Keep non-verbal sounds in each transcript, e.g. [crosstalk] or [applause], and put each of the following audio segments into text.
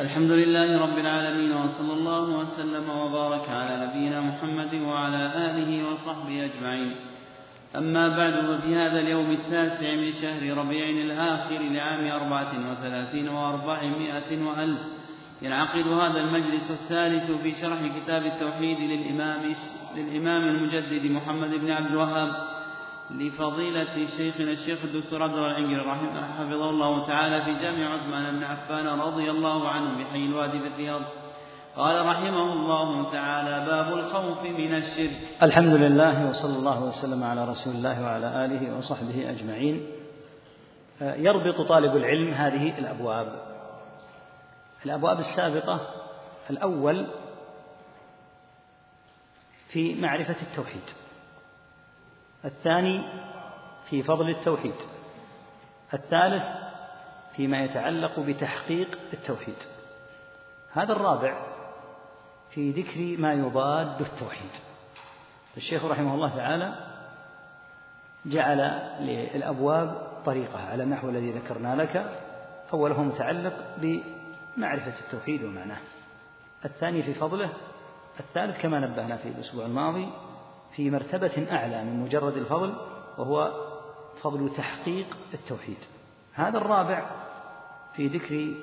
الحمد لله رب العالمين وصلى الله وسلم وبارك على نبينا محمد وعلى آله وصحبه أجمعين. أما بعد ففي هذا اليوم التاسع من شهر ربيع الآخر لعام أربعة وثلاثين وأربعمائة وألف ينعقد هذا المجلس الثالث في شرح كتاب التوحيد للإمام للإمام المجدد محمد بن عبد الوهاب لفضيلة شيخنا الشيخ الدكتور عبد الله العنقري رحمه حفظه الله تعالى في جامع عثمان بن عفان رضي الله عنه بحي الوادي في الرياض. قال رحمه الله تعالى باب الخوف من الشرك. الحمد لله وصلى الله وسلم على رسول الله وعلى آله وصحبه أجمعين. يربط طالب العلم هذه الأبواب. الأبواب السابقة الأول في معرفة التوحيد. الثاني في فضل التوحيد. الثالث فيما يتعلق بتحقيق التوحيد. هذا الرابع في ذكر ما يضاد التوحيد. الشيخ رحمه الله تعالى جعل للأبواب طريقة على النحو الذي ذكرنا لك. أوله متعلق بمعرفة التوحيد ومعناه. الثاني في فضله. الثالث كما نبهنا في الأسبوع الماضي في مرتبة أعلى من مجرد الفضل وهو فضل تحقيق التوحيد. هذا الرابع في ذكر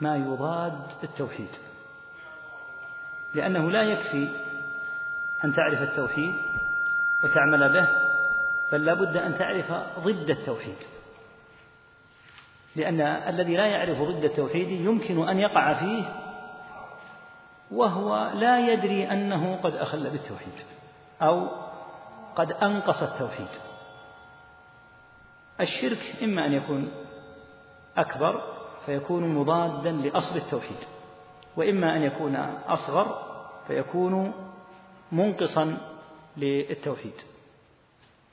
ما يضاد التوحيد. لأنه لا يكفي أن تعرف التوحيد وتعمل به بل لا بد أن تعرف ضد التوحيد. لأن الذي لا يعرف ضد التوحيد يمكن أن يقع فيه وهو لا يدري أنه قد أخل بالتوحيد. أو قد أنقص التوحيد. الشرك إما أن يكون أكبر فيكون مضادا لأصل التوحيد وإما أن يكون أصغر فيكون منقصا للتوحيد.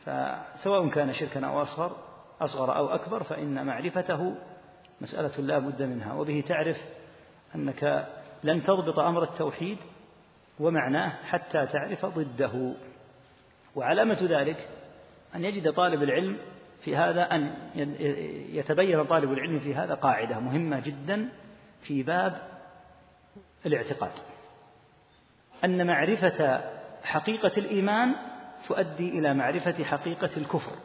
فسواء كان شركا أو أصغر أصغر أو أكبر فإن معرفته مسألة لا بد منها. وبه تعرف أنك لن تضبط أمر التوحيد ومعناه حتى تعرف ضده. وعلامة ذلك أن يجد طالب العلم في هذا أن يتبين طالب العلم في هذا قاعدة مهمة جدا في باب الاعتقاد. أن معرفة حقيقة الإيمان تؤدي إلى معرفة حقيقة الكفر.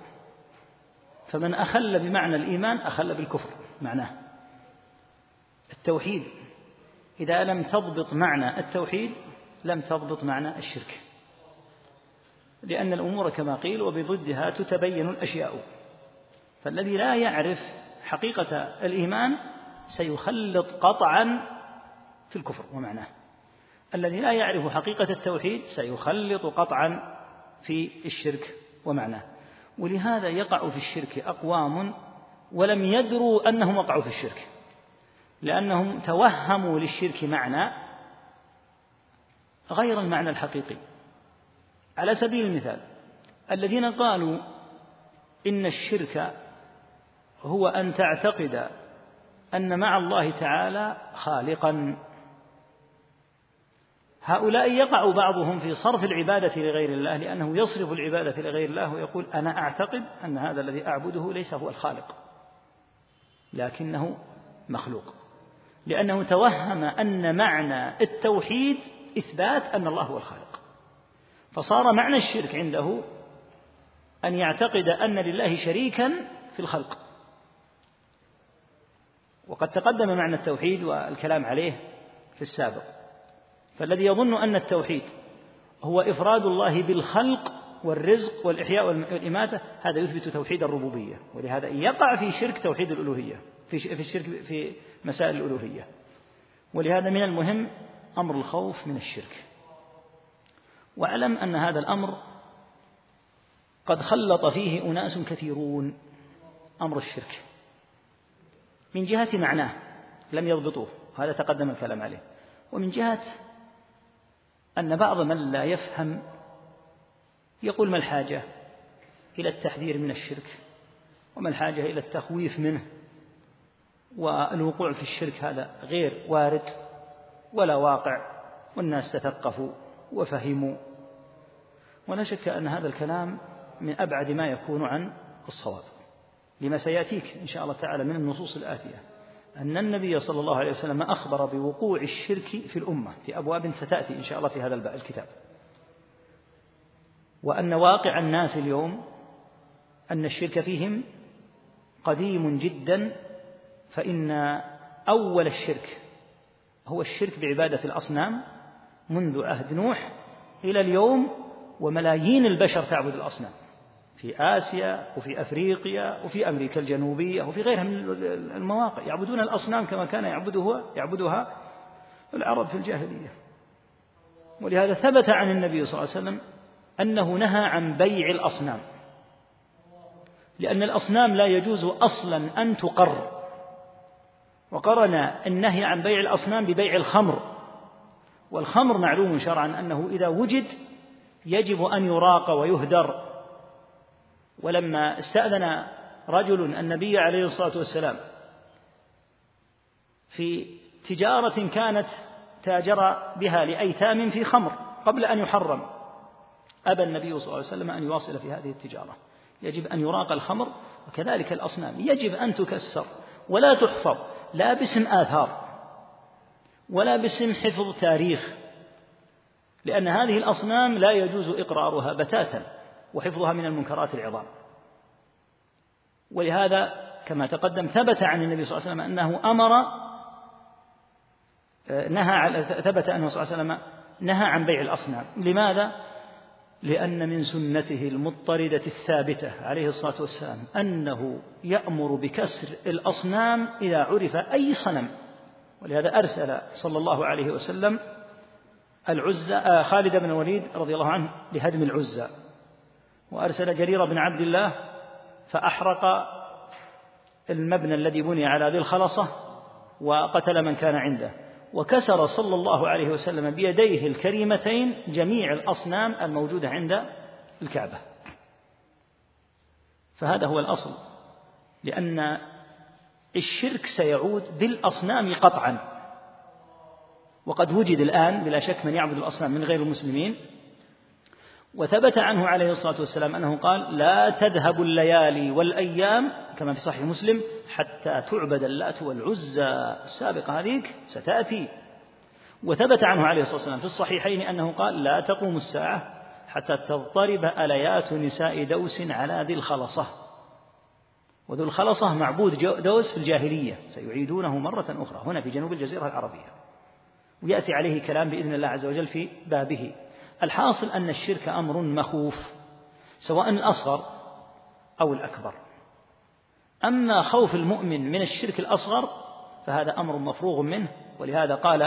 فمن أخل بمعنى الإيمان أخل بالكفر معناه التوحيد. إذا لم تضبط معنى التوحيد لم تضبط معنى الشرك. لأن الأمور كما قيل وبضدها تتبين الأشياء. فالذي لا يعرف حقيقة الإيمان سيخلط قطعا في الكفر ومعناه. الذي لا يعرف حقيقة التوحيد سيخلط قطعا في الشرك ومعناه. ولهذا يقع في الشرك أقوام ولم يدروا أنهم وقعوا في الشرك. لأنهم توهموا للشرك معنى غير المعنى الحقيقي. على سبيل المثال الذين قالوا إن الشرك هو أن تعتقد أن مع الله تعالى خالقا. هؤلاء يقع بعضهم في صرف العبادة لغير الله لأنه يصرف العبادة لغير الله ويقول أنا أعتقد أن هذا الذي أعبده ليس هو الخالق لكنه مخلوق. لأنه توهم أن معنى التوحيد إثبات أن الله هو الخالق. فصار معنى الشرك عنده أن يعتقد أن لله شريكا في الخلق. وقد تقدم معنى التوحيد والكلام عليه في السابق. فالذي يظن أن التوحيد هو إفراد الله بالخلق والرزق والإحياء والإماتة هذا يثبت توحيد الربوبية. ولهذا يقع في شرك توحيد الألوهية في الشرك في مسائل الألوهية. ولهذا من المهم أمر الخوف من الشرك. واعلم أن هذا الأمر قد خلط فيه أناس كثيرون أمر الشرك. من جهة معناه لم يضبطوه هذا تقدم الكلام عليه. ومن جهة أن بعض من لا يفهم يقول ما الحاجة إلى التحذير من الشرك؟ وما الحاجة إلى التخويف منه؟ والوقوع في الشرك هذا غير وارد. ولا واقع والناس تثقفوا وفهموا. ولا شك أن هذا الكلام من أبعد ما يكون عن الصواب لما سيأتيك إن شاء الله تعالى من النصوص الآتية. أن النبي صلى الله عليه وسلم أخبر بوقوع الشرك في الأمة في أبواب ستأتي إن شاء الله في هذا الكتاب. وأن واقع الناس اليوم أن الشرك فيهم قديم جدا فإن أول الشرك هو الشرك بعبادة الأصنام منذ عهد نوح إلى اليوم وملايين البشر تعبد الأصنام. في آسيا وفي أفريقيا وفي أمريكا الجنوبية وفي غيرها من المواقع. يعبدون الأصنام كما كان يعبدها يعبدها العرب في الجاهلية. ولهذا ثبت عن النبي صلى الله عليه وسلم أنه نهى عن بيع الأصنام. لأن الأصنام لا يجوز أصلا أن تقر. وقرن النهي عن بيع الأصنام ببيع الخمر. والخمر معلوم شرعا أنه إذا وجد يجب أن يراق ويهدر. ولما استأذن رجل النبي عليه الصلاة والسلام في تجارة كانت تاجر بها لأيتام في خمر قبل أن يحرم أبى النبي صلى الله عليه وسلم أن يواصل في هذه التجارة. يجب أن يراق الخمر وكذلك الأصنام. يجب أن تكسر ولا تحفظ. لا باسم آثار ولا باسم حفظ تاريخ لأن هذه الأصنام لا يجوز إقرارها بتاتا وحفظها من المنكرات العظام ولهذا كما تقدم ثبت عن النبي صلى الله عليه وسلم أنه أمر نهى ثبت أنه صلى الله عليه وسلم نهى عن بيع الأصنام لماذا؟ لأن من سنته المضطردة الثابتة عليه الصلاة والسلام أنه يأمر بكسر الأصنام إذا عرف أي صنم. ولهذا أرسل صلى الله عليه وسلم العزة آه، خالد بن الوليد رضي الله عنه لهدم العزة وأرسل جرير بن عبد الله فأحرق المبنى الذي بني على ذي الخلصة وقتل من كان عنده. وكسر صلى الله عليه وسلم بيديه الكريمتين جميع الأصنام الموجودة عند الكعبة. فهذا هو الأصل لأن الشرك سيعود بالأصنام قطعا. وقد وجد الآن بلا شك من يعبد الأصنام من غير المسلمين. وثبت عنه عليه الصلاة والسلام أنه قال لا تذهب الليالي والأيام كما في صحيح مسلم حتى تعبد اللات والعزى. السابقة هذيك ستأتي. وثبت عنه عليه الصلاة والسلام في الصحيحين أنه قال لا تقوم الساعة حتى تضطرب أليات نساء دوس على ذي الخلصة. وذو الخلصة معبود دوس في الجاهلية. سيعيدونه مرة أخرى هنا في جنوب الجزيرة العربية. ويأتي عليه كلام بإذن الله عز وجل في بابه. الحاصل أن الشرك أمر مخوف سواء الأصغر أو الأكبر. أما خوف المؤمن من الشرك الأصغر فهذا أمر مفروغ منه ولهذا قال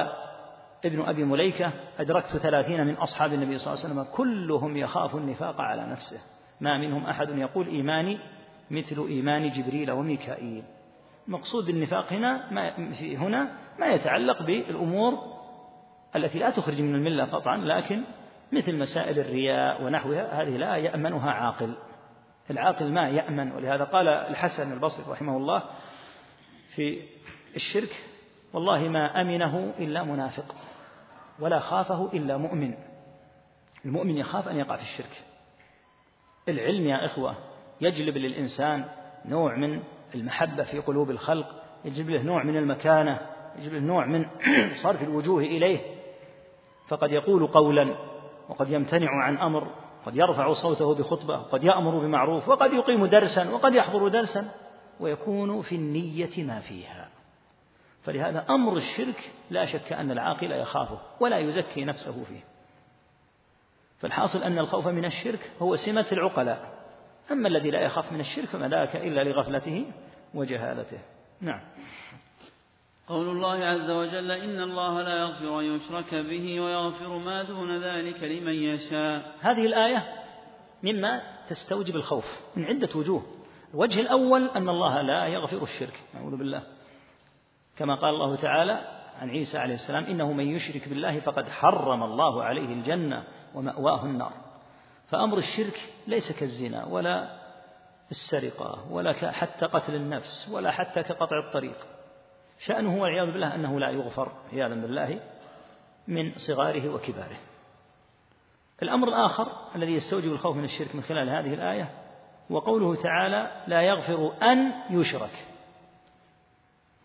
ابن أبي مليكة أدركت ثلاثين من أصحاب النبي صلى الله عليه وسلم كلهم يخاف النفاق على نفسه ما منهم أحد يقول إيماني مثل إيمان جبريل وميكائيل. مقصود النفاق هنا ما هنا ما يتعلق بالأمور التي لا تخرج من الملة قطعا لكن مثل مسائل الرياء ونحوها هذه لا يأمنها عاقل. العاقل ما يأمن. ولهذا قال الحسن البصري رحمه الله في الشرك والله ما أمنه إلا منافق ولا خافه إلا مؤمن. المؤمن يخاف أن يقع في الشرك. العلم يا إخوة يجلب للإنسان نوع من المحبة في قلوب الخلق يجلب له نوع من المكانة يجلب له نوع من [clears throat] صرف الوجوه إليه. فقد يقول قولا وقد يمتنع عن أمر قد يرفع صوته بخطبة قد يأمر بمعروف وقد يقيم درسا وقد يحضر درسا ويكون في النية ما فيها. فلهذا أمر الشرك لا شك أن العاقل يخافه ولا يزكي نفسه فيه. فالحاصل أن الخوف من الشرك هو سمة العقلاء. أما الذي لا يخاف من الشرك فما ذاك إلا لغفلته وجهالته. نعم. قول الله عز وجل إن الله لا يغفر أن يشرك به ويغفر ما دون ذلك لمن يشاء. هذه الآية مما تستوجب الخوف من عدة وجوه. الوجه الأول أن الله لا يغفر الشرك نعوذ بالله. كما قال الله تعالى عن عيسى عليه السلام إنه من يشرك بالله فقد حرم الله عليه الجنة ومأواه النار. فأمر الشرك ليس كالزنا ولا السرقة ولا حتى قتل النفس ولا حتى كقطع الطريق. شأنه والعياذ بالله أنه لا يغفر عياذا بالله من صغاره وكباره. الأمر الآخر الذي يستوجب الخوف من الشرك من خلال هذه الآية وقوله تعالى لا يغفر أن يشرك.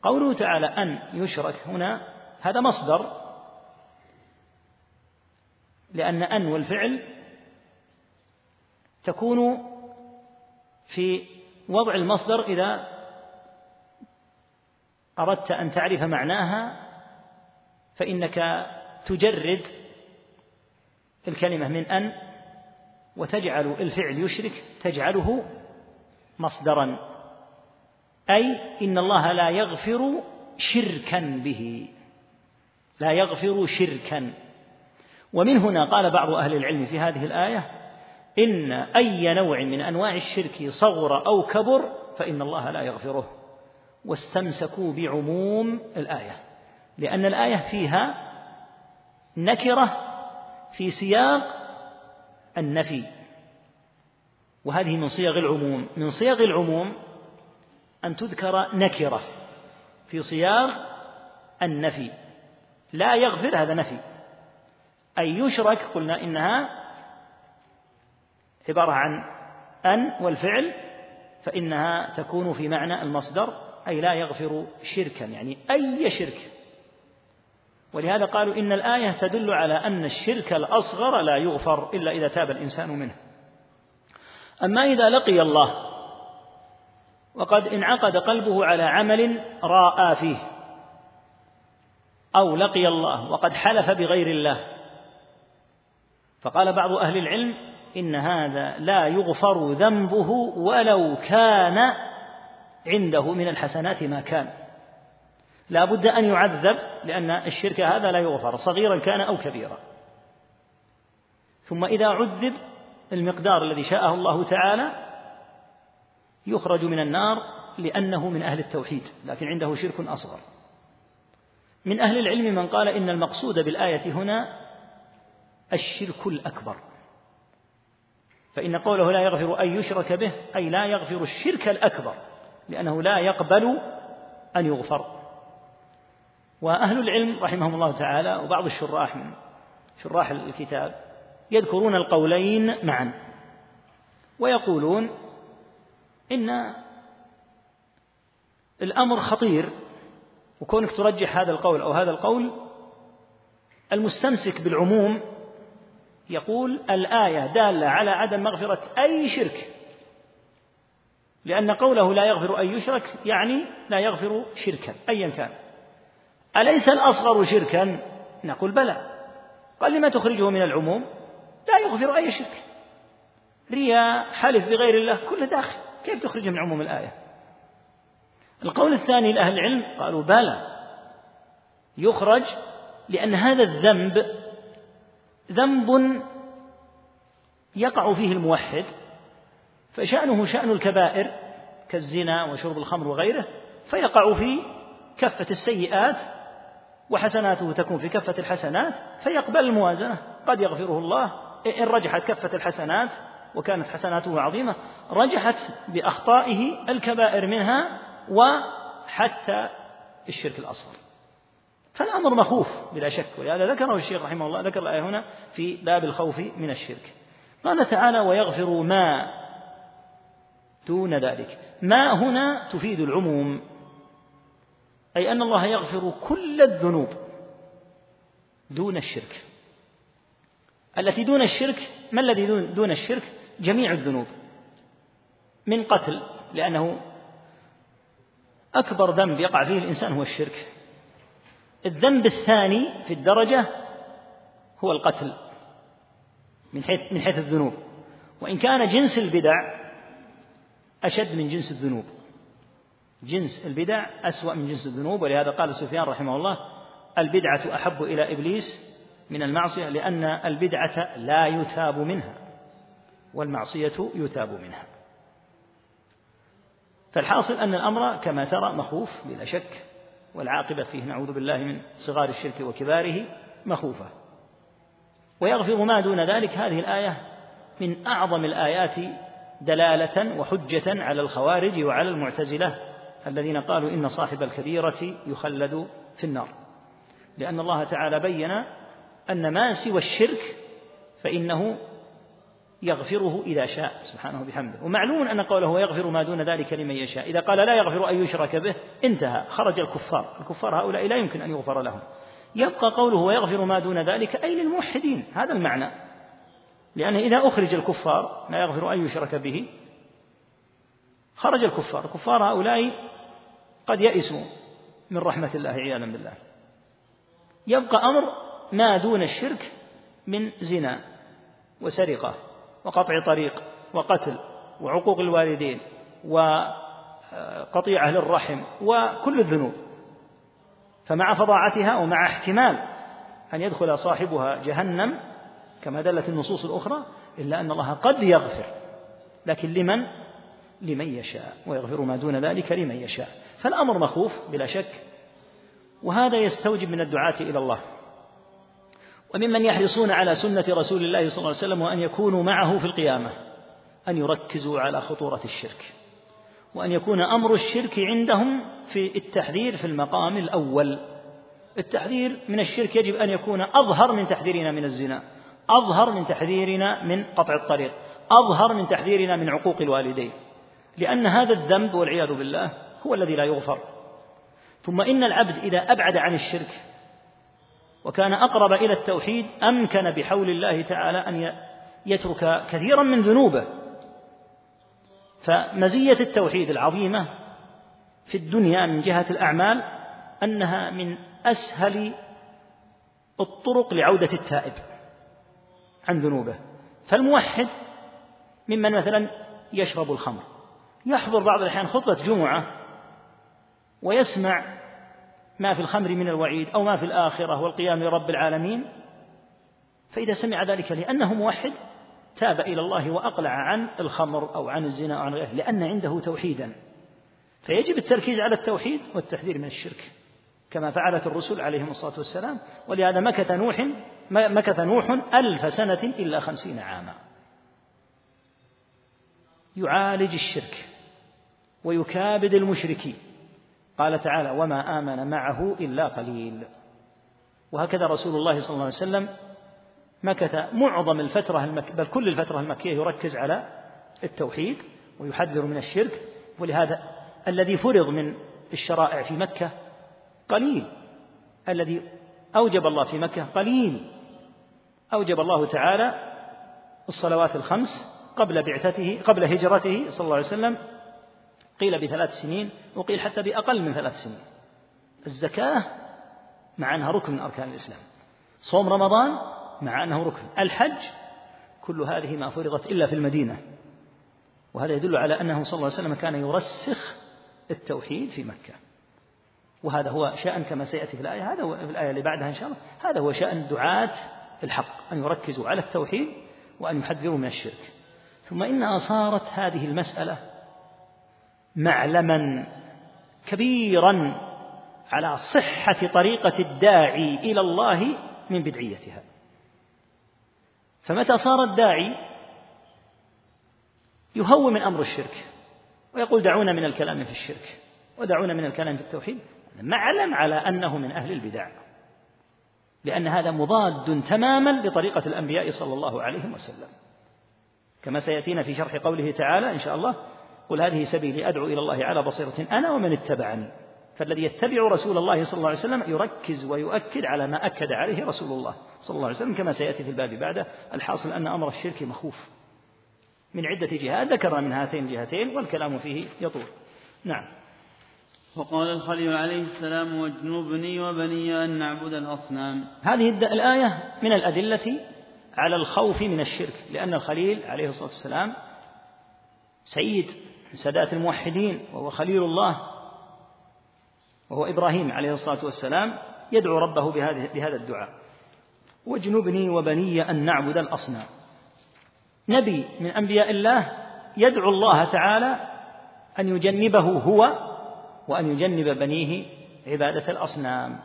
قوله تعالى أن يشرك هنا هذا مصدر لأن أن والفعل تكون في وضع المصدر إذا أردت أن تعرف معناها فإنك تجرد الكلمة من أن وتجعل الفعل يشرك تجعله مصدرا. أي إن الله لا يغفر شركا به لا يغفر شركا. ومن هنا قال بعض أهل العلم في هذه الآية إن أي نوع من أنواع الشرك صغر أو كبر فإن الله لا يغفره. واستمسكوا بعموم الآية لأن الآية فيها نكرة في سياق النفي وهذه من صيغ العموم. من صيغ العموم أن تذكر نكرة في صياغ النفي. لا يغفر هذا نفي. أي يشرك قلنا إنها عبارة عن أن والفعل فإنها تكون في معنى المصدر أي لا يغفر شركا يعني أي شرك. ولهذا قالوا إن الآية تدل على أن الشرك الأصغر لا يغفر إلا إذا تاب الإنسان منه. أما إذا لقي الله وقد انعقد قلبه على عمل رأى فيه أو لقي الله وقد حلف بغير الله فقال بعض أهل العلم إن هذا لا يغفر ذنبه ولو كان عنده من الحسنات ما كان. لا بد أن يعذب لأن الشرك هذا لا يغفر صغيرا كان أو كبيرا. ثم إذا عذب المقدار الذي شاءه الله تعالى يخرج من النار لأنه من أهل التوحيد لكن عنده شرك أصغر. من أهل العلم من قال إن المقصود بالآية هنا الشرك الأكبر. فإن قوله لا يغفر أن يشرك به أي لا يغفر الشرك الأكبر. لأنه لا يقبل أن يغفر. وأهل العلم رحمهم الله تعالى وبعض الشراح من شراح الكتاب يذكرون القولين معا ويقولون إن الأمر خطير وكونك ترجح هذا القول أو هذا القول المستمسك بالعموم يقول الآية دالة على عدم مغفرة أي شرك. لأن قوله لا يغفر أن يشرك يعني لا يغفر شركا أيا كان. أليس الأصغر شركا؟ نقول بلى. قال لما تخرجه من العموم؟ لا يغفر أي شرك رياء حلف بغير الله كله داخل. كيف تخرج من عموم الآية؟ القول الثاني لأهل العلم قالوا بلى. يخرج لأن هذا الذنب ذنب يقع فيه الموحد. فشأنه شأن الكبائر كالزنا وشرب الخمر وغيره فيقع في كفة السيئات وحسناته تكون في كفة الحسنات فيقبل الموازنة. قد يغفره الله. إن رجحت كفة الحسنات وكانت حسناته عظيمة رجحت بأخطائه الكبائر منها وحتى الشرك الأصغر. فالأمر مخوف بلا شك ولهذا ذكره الشيخ رحمه الله ذكر الآية هنا في باب الخوف من الشرك. قال تعالى ويغفر ما دون ذلك. ما هنا تفيد العموم أي أن الله يغفر كل الذنوب دون الشرك. التي دون الشرك ما الذي دون الشرك؟ جميع الذنوب. من قتل لأنه أكبر ذنب يقع فيه الإنسان هو الشرك. الذنب الثاني في الدرجة هو القتل من حيث من حيث الذنوب. وإن كان جنس البدع أشد من جنس الذنوب. جنس البدع أسوأ من جنس الذنوب ولهذا قال سفيان رحمه الله البدعة أحب إلى إبليس من المعصية لأن البدعة لا يتاب منها والمعصية يتاب منها. فالحاصل أن الأمر كما ترى مخوف بلا شك والعاقبة فيه نعوذ بالله من صغار الشرك وكباره مخوفة. ويغفر ما دون ذلك هذه الآية من أعظم الآيات دلالة وحجة على الخوارج وعلى المعتزلة الذين قالوا إن صاحب الكبيرة يخلد في النار. لأن الله تعالى بين أن ما سوى الشرك فإنه يغفره إذا شاء سبحانه بحمده ومعلوم أن قوله ويغفر ما دون ذلك لمن يشاء إذا قال لا يغفر أن يشرك به انتهى خرج الكفار. الكفار هؤلاء لا يمكن أن يغفر لهم. يبقى قوله ويغفر ما دون ذلك أي للموحدين هذا المعنى. لأنه إذا أخرج الكفار لا يغفر أن يشرك به خرج الكفار. الكفار هؤلاء قد يئسوا من رحمة الله عياذا بالله. يبقى أمر ما دون الشرك من زنا وسرقة وقطع طريق وقتل وعقوق الوالدين وقطيعة للرحم وكل الذنوب. فمع فظاعتها ومع احتمال أن يدخل صاحبها جهنم كما دلت النصوص الأخرى إلا أن الله قد يغفر. لكن لمن؟ لمن يشاء ويغفر ما دون ذلك لمن يشاء. فالأمر مخوف بلا شك. وهذا يستوجب من الدعاة إلى الله. وممن يحرصون على سنة رسول الله صلى الله عليه وسلم وأن يكونوا معه في القيامة أن يركزوا على خطورة الشرك. وأن يكون أمر الشرك عندهم في التحذير في المقام الأول. التحذير من الشرك يجب أن يكون أظهر من تحذيرنا من الزنا. أظهر من تحذيرنا من قطع الطريق أظهر من تحذيرنا من عقوق الوالدين لأن هذا الذنب والعياذ بالله هو الذي لا يغفر. ثم إن العبد إذا أبعد عن الشرك وكان أقرب إلى التوحيد أمكن بحول الله تعالى أن يترك كثيرا من ذنوبه. فمزية التوحيد العظيمة في الدنيا من جهة الأعمال أنها من أسهل الطرق لعودة التائب. عن ذنوبه. فالموحد ممن مثلا يشرب الخمر يحضر بعض الأحيان خطبة جمعة ويسمع ما في الخمر من الوعيد أو ما في الآخرة والقيام لرب العالمين فإذا سمع ذلك لأنه موحد تاب إلى الله وأقلع عن الخمر أو عن الزنا أو عن غيره لأن عنده توحيدا. فيجب التركيز على التوحيد والتحذير من الشرك كما فعلت الرسل عليهم الصلاة والسلام. ولهذا مكث نوح مكث نوح ألف سنة إلا خمسين عاما. يعالج الشرك ويكابد المشركين. قال تعالى وما آمن معه إلا قليل. وهكذا رسول الله صلى الله عليه وسلم مكث معظم الفترة المك... بل كل الفترة المكية يركز على التوحيد ويحذر من الشرك. ولهذا الذي فرض من الشرائع في مكة قليل. الذي أوجب الله في مكة قليل. أوجب الله تعالى الصلوات الخمس قبل بعثته قبل هجرته صلى الله عليه وسلم قيل بثلاث سنين وقيل حتى بأقل من ثلاث سنين. الزكاة مع أنها ركن من أركان الإسلام. صوم رمضان مع أنه ركن. الحج كل هذه ما فرضت إلا في المدينة. وهذا يدل على أنه صلى الله عليه وسلم كان يرسخ التوحيد في مكة. وهذا هو شأن كما سيأتي في الآية. هذا هو في الآية اللي بعدها إن شاء الله. هذا هو شأن دعاة الحق أن يركزوا على التوحيد وأن يحذروا من الشرك. ثم إنها صارت هذه المسألة معلما كبيرا على صحة طريقة الداعي إلى الله من بدعيتها. فمتى صار الداعي يهون من أمر الشرك ويقول دعونا من الكلام في الشرك ودعونا من الكلام في التوحيد؟ معلم على أنه من أهل البدع. لأن هذا مضاد تماما لطريقة الأنبياء صلى الله عليه وسلم. كما سيأتينا في شرح قوله تعالى إن شاء الله قل هذه سبيلي أدعو إلى الله على بصيرة أنا ومن اتبعني. فالذي يتبع رسول الله صلى الله عليه وسلم يركز ويؤكد على ما أكد عليه رسول الله صلى الله عليه وسلم كما سيأتي في الباب بعده. الحاصل أن أمر الشرك مخوف. من عدة جهات ذكرنا من هاتين الجهتين والكلام فيه يطول. نعم. وقال الخليل عليه السلام واجنبني وبني أن نعبد الأصنام. هذه الآية من الأدلة على الخوف من الشرك لأن الخليل عليه الصلاة والسلام سيد سادات الموحدين وهو خليل الله وهو إبراهيم عليه الصلاة والسلام يدعو ربه بهذه بهذا الدعاء. واجنبني وبني أن نعبد الأصنام. نبي من أنبياء الله يدعو الله تعالى أن يجنبه هو وأن يجنب بنيه عبادة الأصنام.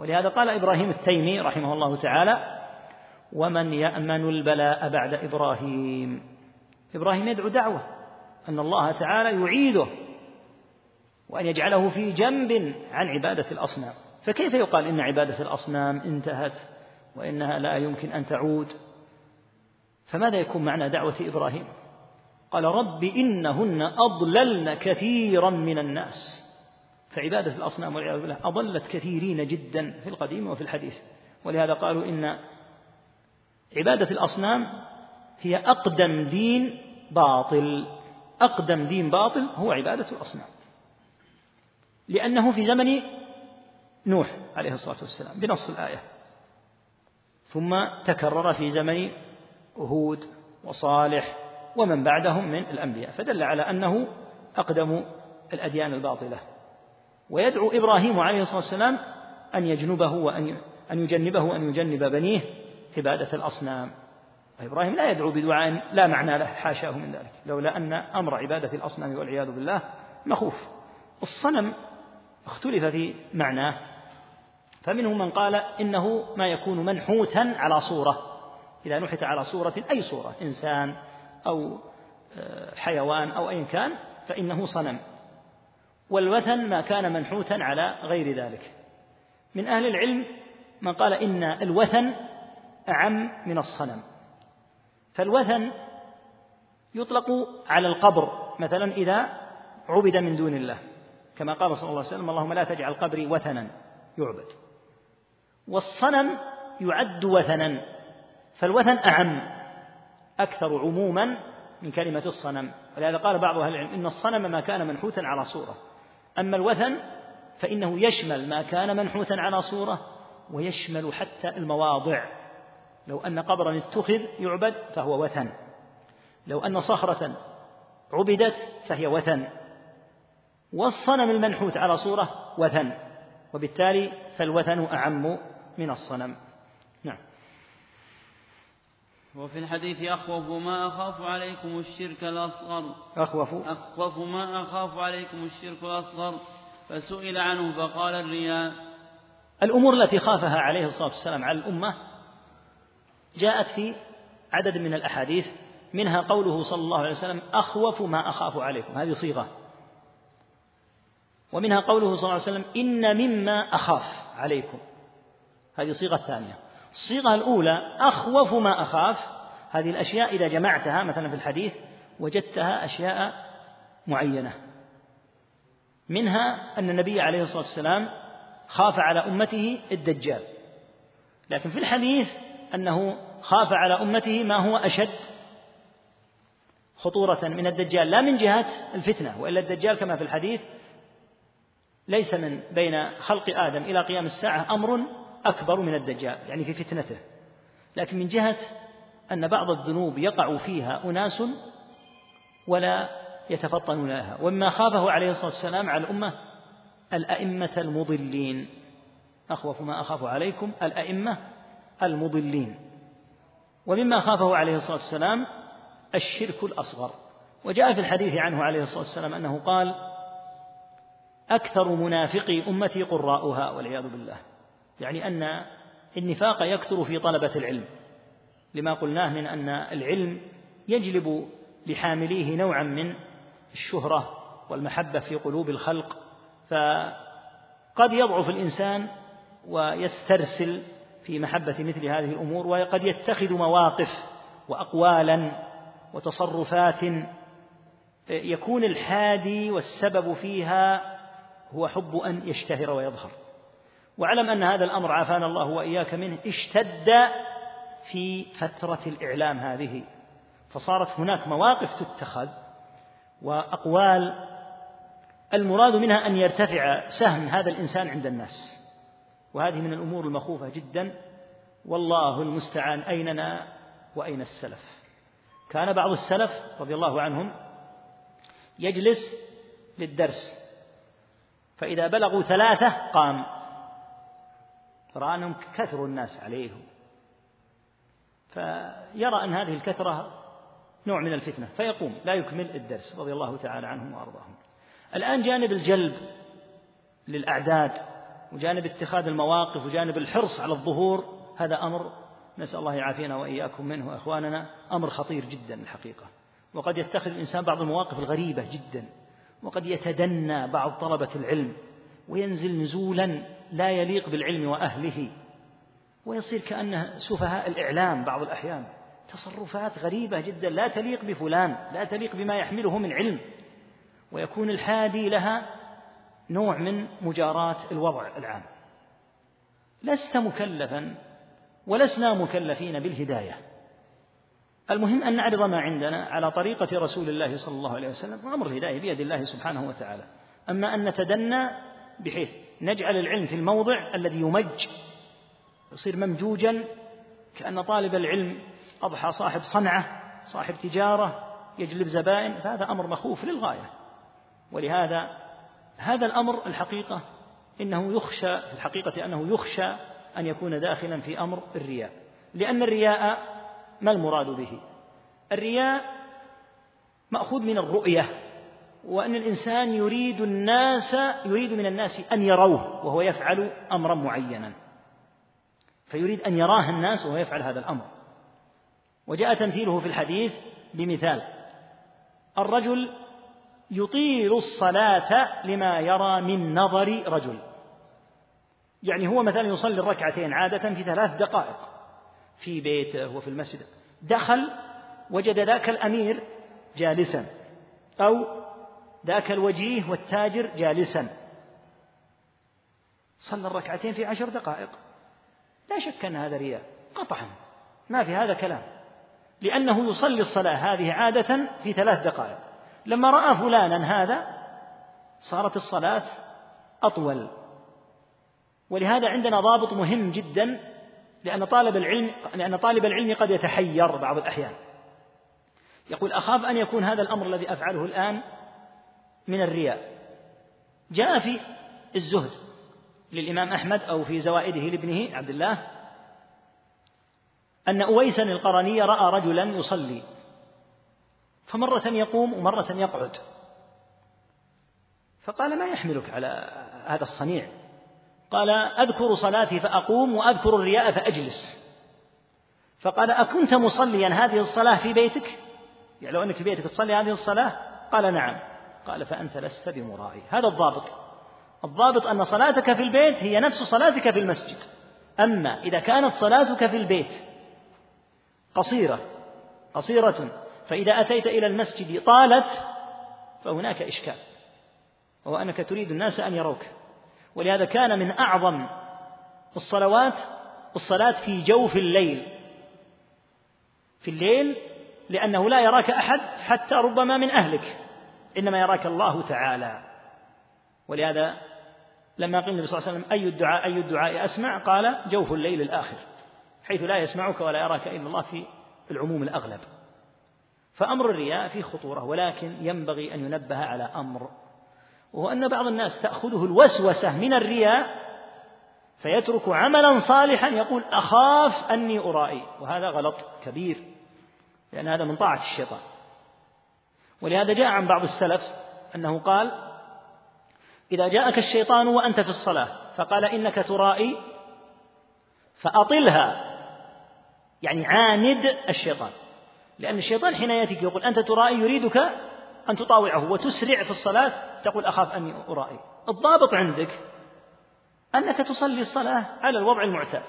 ولهذا قال إبراهيم التيمي رحمه الله تعالى ومن يأمن البلاء بعد إبراهيم. إبراهيم يدعو دعوة أن الله تعالى يعيده وأن يجعله في جنب عن عبادة الأصنام. فكيف يقال إن عبادة الأصنام انتهت وإنها لا يمكن أن تعود؟ فماذا يكون معنى دعوة إبراهيم؟ قال رب إنهن أضللن كثيرا من الناس. فعبادة الأصنام والعياذ بالله أضلت كثيرين جدا في القديم وفي الحديث. ولهذا قالوا إن عبادة الأصنام هي أقدم دين باطل. أقدم دين باطل هو عبادة الأصنام. لأنه في زمن نوح عليه الصلاة والسلام بنص الآية. ثم تكرر في زمن هود وصالح ومن بعدهم من الأنبياء. فدل على أنه أقدم الأديان الباطلة. ويدعو إبراهيم عليه الصلاة والسلام أن يجنبه وأن أن يجنبه وأن يجنب بنيه عبادة الأصنام. إبراهيم لا يدعو بدعاء لا معنى له حاشاه من ذلك. لولا أن أمر عبادة الأصنام والعياذ بالله مخوف. الصنم اختلف في معناه. فمنهم من قال إنه ما يكون منحوتا على صورة. إذا نحت على صورة أي صورة؟ إنسان أو آه، حيوان أو أي كان فإنه صنم. والوثن ما كان منحوتا على غير ذلك. من أهل العلم من قال إن الوثن أعم من الصنم. فالوثن يطلق على القبر مثلا إذا عبد من دون الله. كما قال صلى الله عليه وسلم اللهم لا تجعل قبري وثنا. يعبد. والصنم يعد وثنا. فالوثن أعم أكثر عموما من كلمة الصنم. ولهذا قال بعض أهل العلم إن الصنم ما كان منحوتا على صورة. أما الوثن فإنه يشمل ما كان منحوتا على صورة ويشمل حتى المواضع. لو أن قبرا اتخذ يعبد فهو وثن. لو أن صخرة عبدت فهي وثن. والصنم المنحوت على صورة وثن. وبالتالي فالوثن أعم من الصنم. وفي الحديث أخوف ما أخاف عليكم الشرك الأصغر. أخوف. أخوف ما أخاف عليكم الشرك الأصغر. فسئل عنه فقال الرياء. الأمور التي خافها عليه الصلاة والسلام على الأمة جاءت في عدد من الأحاديث منها قوله صلى الله عليه وسلم أخوف ما أخاف عليكم. هذه صيغة. ومنها قوله صلى الله عليه وسلم إن مما أخاف عليكم. هذه صيغة ثانية. الصيغة الأولى أخوف ما أخاف. هذه الأشياء إذا جمعتها مثلا في الحديث وجدتها أشياء معينة. منها أن النبي عليه الصلاة والسلام خاف على أمته الدجال. لكن في الحديث أنه خاف على أمته ما هو أشد خطورة من الدجال. لا من جهة الفتنة وإلا الدجال كما في الحديث ليس من بين خلق آدم إلى قيام الساعة أمر أكبر من الدجال يعني في فتنته. لكن من جهة أن بعض الذنوب يقع فيها أناس ولا يتفطنون لها. ومما خافه عليه الصلاة والسلام على الأمة الأئمة المضلين. أخوف ما أخاف عليكم الأئمة المضلين. ومما خافه عليه الصلاة والسلام الشرك الأصغر. وجاء في الحديث عنه عليه الصلاة والسلام أنه قال أكثر منافقي أمتي قراؤها والعياذ بالله. يعني أن النفاق يكثر في طلبة العلم. لما قلناه من أن العلم يجلب لحامليه نوعا من الشهرة والمحبة في قلوب الخلق فقد يضعف الإنسان ويسترسل في محبة مثل هذه الأمور وقد يتخذ مواقف وأقوالا وتصرفات يكون الحادي والسبب فيها هو حب أن يشتهر ويظهر. واعلم أن هذا الأمر عافانا الله وإياك منه اشتد في فترة الإعلام هذه. فصارت هناك مواقف تتخذ وأقوال المراد منها أن يرتفع سهم هذا الإنسان عند الناس. وهذه من الأمور المخوفة جدا. والله المستعان أيننا وأين السلف؟ كان بعض السلف رضي الله عنهم يجلس للدرس فإذا بلغوا ثلاثة قام. رأى أنهم كثروا الناس عليه فيرى أن هذه الكثرة نوع من الفتنة فيقوم لا يكمل الدرس رضي الله تعالى عنهم وأرضاهم. الآن جانب الجلب للأعداد وجانب اتخاذ المواقف وجانب الحرص على الظهور هذا أمر نسأل الله يعافينا وإياكم منه أخواننا أمر خطير جدا الحقيقة. وقد يتخذ الإنسان بعض المواقف الغريبة جدا وقد يتدنى بعض طلبة العلم وينزل نزولا لا يليق بالعلم وأهله ويصير كأنه سفهاء الإعلام بعض الأحيان. تصرفات غريبة جدا لا تليق بفلان لا تليق بما يحمله من علم. ويكون الحادي لها نوع من مجاراة الوضع العام. لست مكلفا ولسنا مكلفين بالهداية. المهم أن نعرض ما عندنا على طريقة رسول الله صلى الله عليه وسلم وأمر الهداية بيد الله سبحانه وتعالى. أما أن نتدنى بحيث نجعل العلم في الموضع الذي يمج يصير ممجوجا كأن طالب العلم أضحى صاحب صنعة صاحب تجارة يجلب زبائن فهذا أمر مخوف للغاية. ولهذا هذا الأمر الحقيقة إنه يخشى في الحقيقة أنه يخشى أن يكون داخلا في أمر الرياء. لأن الرياء ما المراد به؟ الرياء مأخوذ من الرؤية. وأن الإنسان يريد الناس يريد من الناس أن يروه وهو يفعل أمرا معينا. فيريد أن يراه الناس وهو يفعل هذا الأمر. وجاء تمثيله في الحديث بمثال الرجل يطيل الصلاة لما يرى من نظر رجل. يعني هو مثلا يصلي الركعتين عادة في ثلاث دقائق في بيته وفي المسجد. دخل وجد ذاك الأمير جالسا أو ذاك الوجيه والتاجر جالسا. صلى الركعتين في عشر دقائق. لا شك أن هذا رياء. قطعا. ما في هذا كلام. لأنه يصلي الصلاة هذه عادة في ثلاث دقائق. لما رأى فلانا هذا صارت الصلاة أطول. ولهذا عندنا ضابط مهم جدا لأن طالب العلم لأن طالب العلم قد يتحير بعض الأحيان. يقول أخاف أن يكون هذا الأمر الذي أفعله الآن من الرياء. جاء في الزهد للإمام أحمد أو في زوائده لابنه عبد الله أن أويسا القرني رأى رجلا يصلي فمرة يقوم ومرة يقعد. فقال ما يحملك على هذا الصنيع؟ قال أذكر صلاتي فأقوم وأذكر الرياء فأجلس. فقال أكنت مصليا هذه الصلاة في بيتك؟ يعني لو أنك في بيتك تصلي هذه الصلاة؟ قال نعم. قال فأنت لست بمرائي. هذا الضابط. الضابط أن صلاتك في البيت هي نفس صلاتك في المسجد. أما إذا كانت صلاتك في البيت قصيرة قصيرة فإذا أتيت إلى المسجد طالت فهناك إشكال. وهو أنك تريد الناس أن يروك. ولهذا كان من أعظم الصلوات الصلاة في جوف الليل. في الليل لأنه لا يراك أحد حتى ربما من أهلك. إنما يراك الله تعالى. ولهذا لما قيل النبي صلى الله عليه وسلم أي الدعاء أي الدعاء أسمع؟ قال جوف الليل الآخر. حيث لا يسمعك ولا يراك إلا الله في العموم الأغلب. فأمر الرياء فيه خطورة ولكن ينبغي أن ينبه على أمر. وهو أن بعض الناس تأخذه الوسوسة من الرياء فيترك عملا صالحا يقول أخاف أني أرائي. وهذا غلط كبير لأن هذا من طاعة الشيطان. ولهذا جاء عن بعض السلف أنه قال إذا جاءك الشيطان وأنت في الصلاة فقال إنك ترائي فأطلها. يعني عاند الشيطان. لأن الشيطان حين يأتيك يقول أنت ترائي يريدك أن تطاوعه وتسرع في الصلاة تقول أخاف أني أرائي. الضابط عندك أنك تصلي الصلاة على الوضع المعتاد.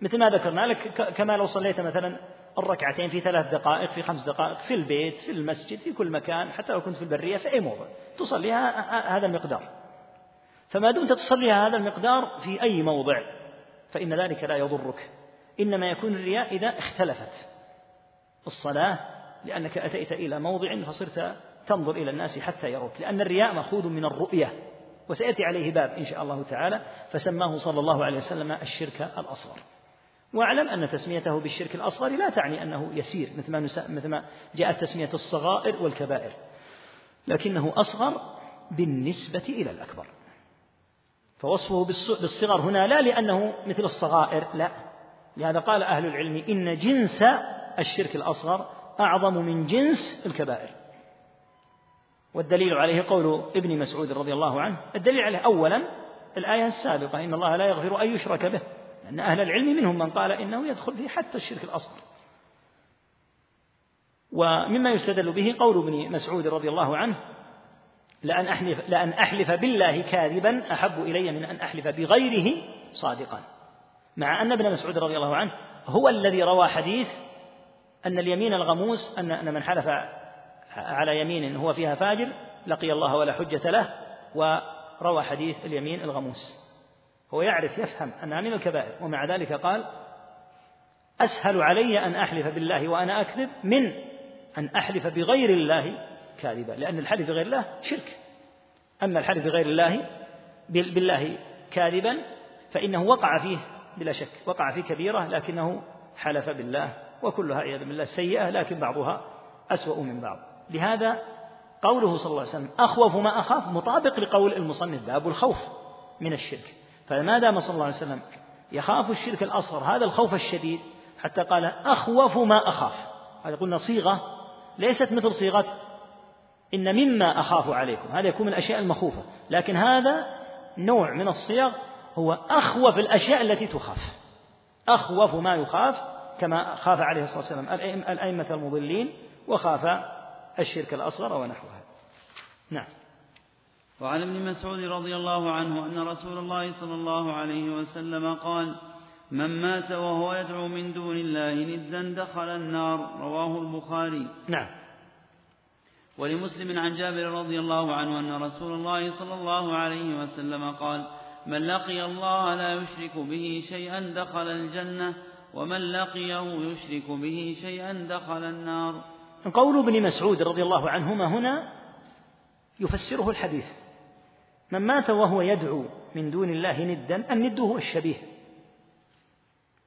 مثل ما ذكرنا لك كما لو صليت مثلا الركعتين في ثلاث دقائق في خمس دقائق في البيت في المسجد في كل مكان حتى لو كنت في البرية في أي موضع. تصليها هذا المقدار. فما دمت تصليها هذا المقدار في أي موضع فإن ذلك لا يضرك. إنما يكون الرياء إذا اختلفت. الصلاة لأنك أتيت إلى موضع فصرت تنظر إلى الناس حتى يروك. لأن الرياء مأخوذ من الرؤية. وسيأتي عليه باب إن شاء الله تعالى فسماه صلى الله عليه وسلم الشرك الأصغر. واعلم أن تسميته بالشرك الأصغر لا تعني أنه يسير مثل ما, مثل ما جاءت تسمية الصغائر والكبائر لكنه أصغر بالنسبة إلى الأكبر. فوصفه بالصغر هنا لا لأنه مثل الصغائر لا. لهذا قال أهل العلم إن جنس الشرك الأصغر أعظم من جنس الكبائر. والدليل عليه قول ابن مسعود رضي الله عنه. الدليل عليه أولا الآية السابقة إن الله لا يغفر أن يشرك به. لأن أهل العلم منهم من قال إنه يدخل فيه حتى الشرك الأصغر. ومما يستدل به قول ابن مسعود رضي الله عنه لأن أحلف, لأن أحلف بالله كاذبا أحب إلي من أن أحلف أن اليمين الغموس أن أن من حلف على يمين هو فيها فاجر لقي الله ولا حجة له وروى حديث اليمين الغموس. هو يعرف يفهم أنها من الكبائر. ومع ذلك قال أسهل علي أن أحلف بالله وأنا أكذب من أن أحلف بغير الله كاذبا. لأن الحلف بغير الله شرك. أما الحلف بغير الله بالله كاذبا فإنه وقع فيه بلا شك. وقع في كبيرة لكنه حلف بالله وكلها عياذا بالله سيئة لكن بعضها أسوأ من بعض. لهذا قوله صلى الله عليه وسلم أخوف ما أخاف مطابق لقول المصنف باب الخوف من الشرك. فما دام صلى الله عليه وسلم يخاف الشرك الأصغر هذا الخوف الشديد حتى قال أخوف ما أخاف. هذا قلنا صيغة ليست مثل صيغة إن مما أخاف عليكم. هذا يكون من الأشياء المخوفة. لكن هذا نوع من الصيغ هو أخوف الأشياء التي تخاف. أخوف ما يخاف كما خاف عليه الصلاة والسلام الأئمة المضلين وخاف الشرك الأصغر ونحوها. نعم. وعن ابن مسعود رضي الله عنه أن رسول الله صلى الله عليه وسلم قال من مات وهو يدعو من دون الله ندا دخل النار. رواه البخاري. نعم. ولمسلم عن جابر رضي الله عنه أن رسول الله صلى الله عليه وسلم قال من لقي الله لا يشرك به شيئا دخل الجنة ومن لقيه يشرك به شيئا دخل النار. قول ابن مسعود رضي الله عنهما هنا يفسره الحديث. من مات وهو يدعو من دون الله ندا الند هو الشبيه.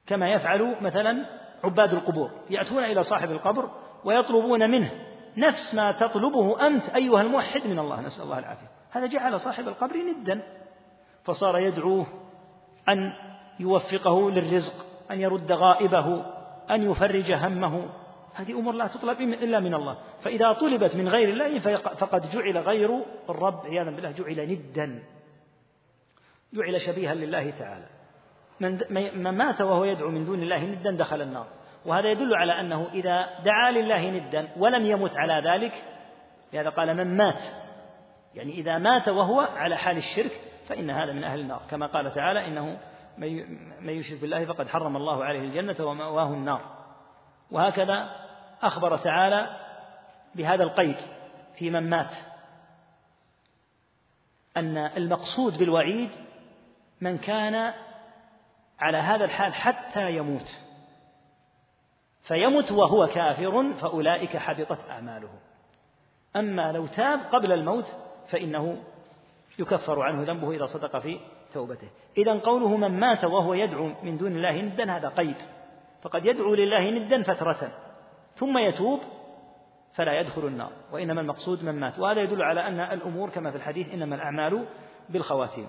كما يفعل مثلا عباد القبور يأتون إلى صاحب القبر ويطلبون منه نفس ما تطلبه أنت أيها الموحد من الله نسأل الله العافية. هذا جعل صاحب القبر ندا. فصار يدعوه أن يوفقه للرزق أن يرد غائبه أن يفرج همه. هذه أمور لا تطلب إلا من الله. فإذا طلبت من غير الله فقد جعل غير الرب عياذا بالله جعل ندا. جعل شبيها لله تعالى. من مات وهو يدعو من دون الله ندا دخل النار. وهذا يدل على أنه إذا دعا لله ندا ولم يمت على ذلك لهذا قال من مات. يعني إذا مات وهو على حال الشرك فإن هذا من أهل النار. كما قال تعالى إنه من يشرك بالله فقد حرم الله عليه الجنة ومأواه النار. وهكذا أخبر تعالى بهذا القيد في من مات. أن المقصود بالوعيد من كان على هذا الحال حتى يموت. فيمت وهو كافر فأولئك حبطت أعماله. أما لو تاب قبل الموت فإنه يكفر عنه ذنبه إذا صدق في توبته. إذا قوله من مات وهو يدعو من دون الله ندا هذا قيد. فقد يدعو لله ندا فترة. ثم يتوب فلا يدخل النار وإنما المقصود من مات. وهذا يدل على أن الأمور كما في الحديث إنما الأعمال بالخواتيم.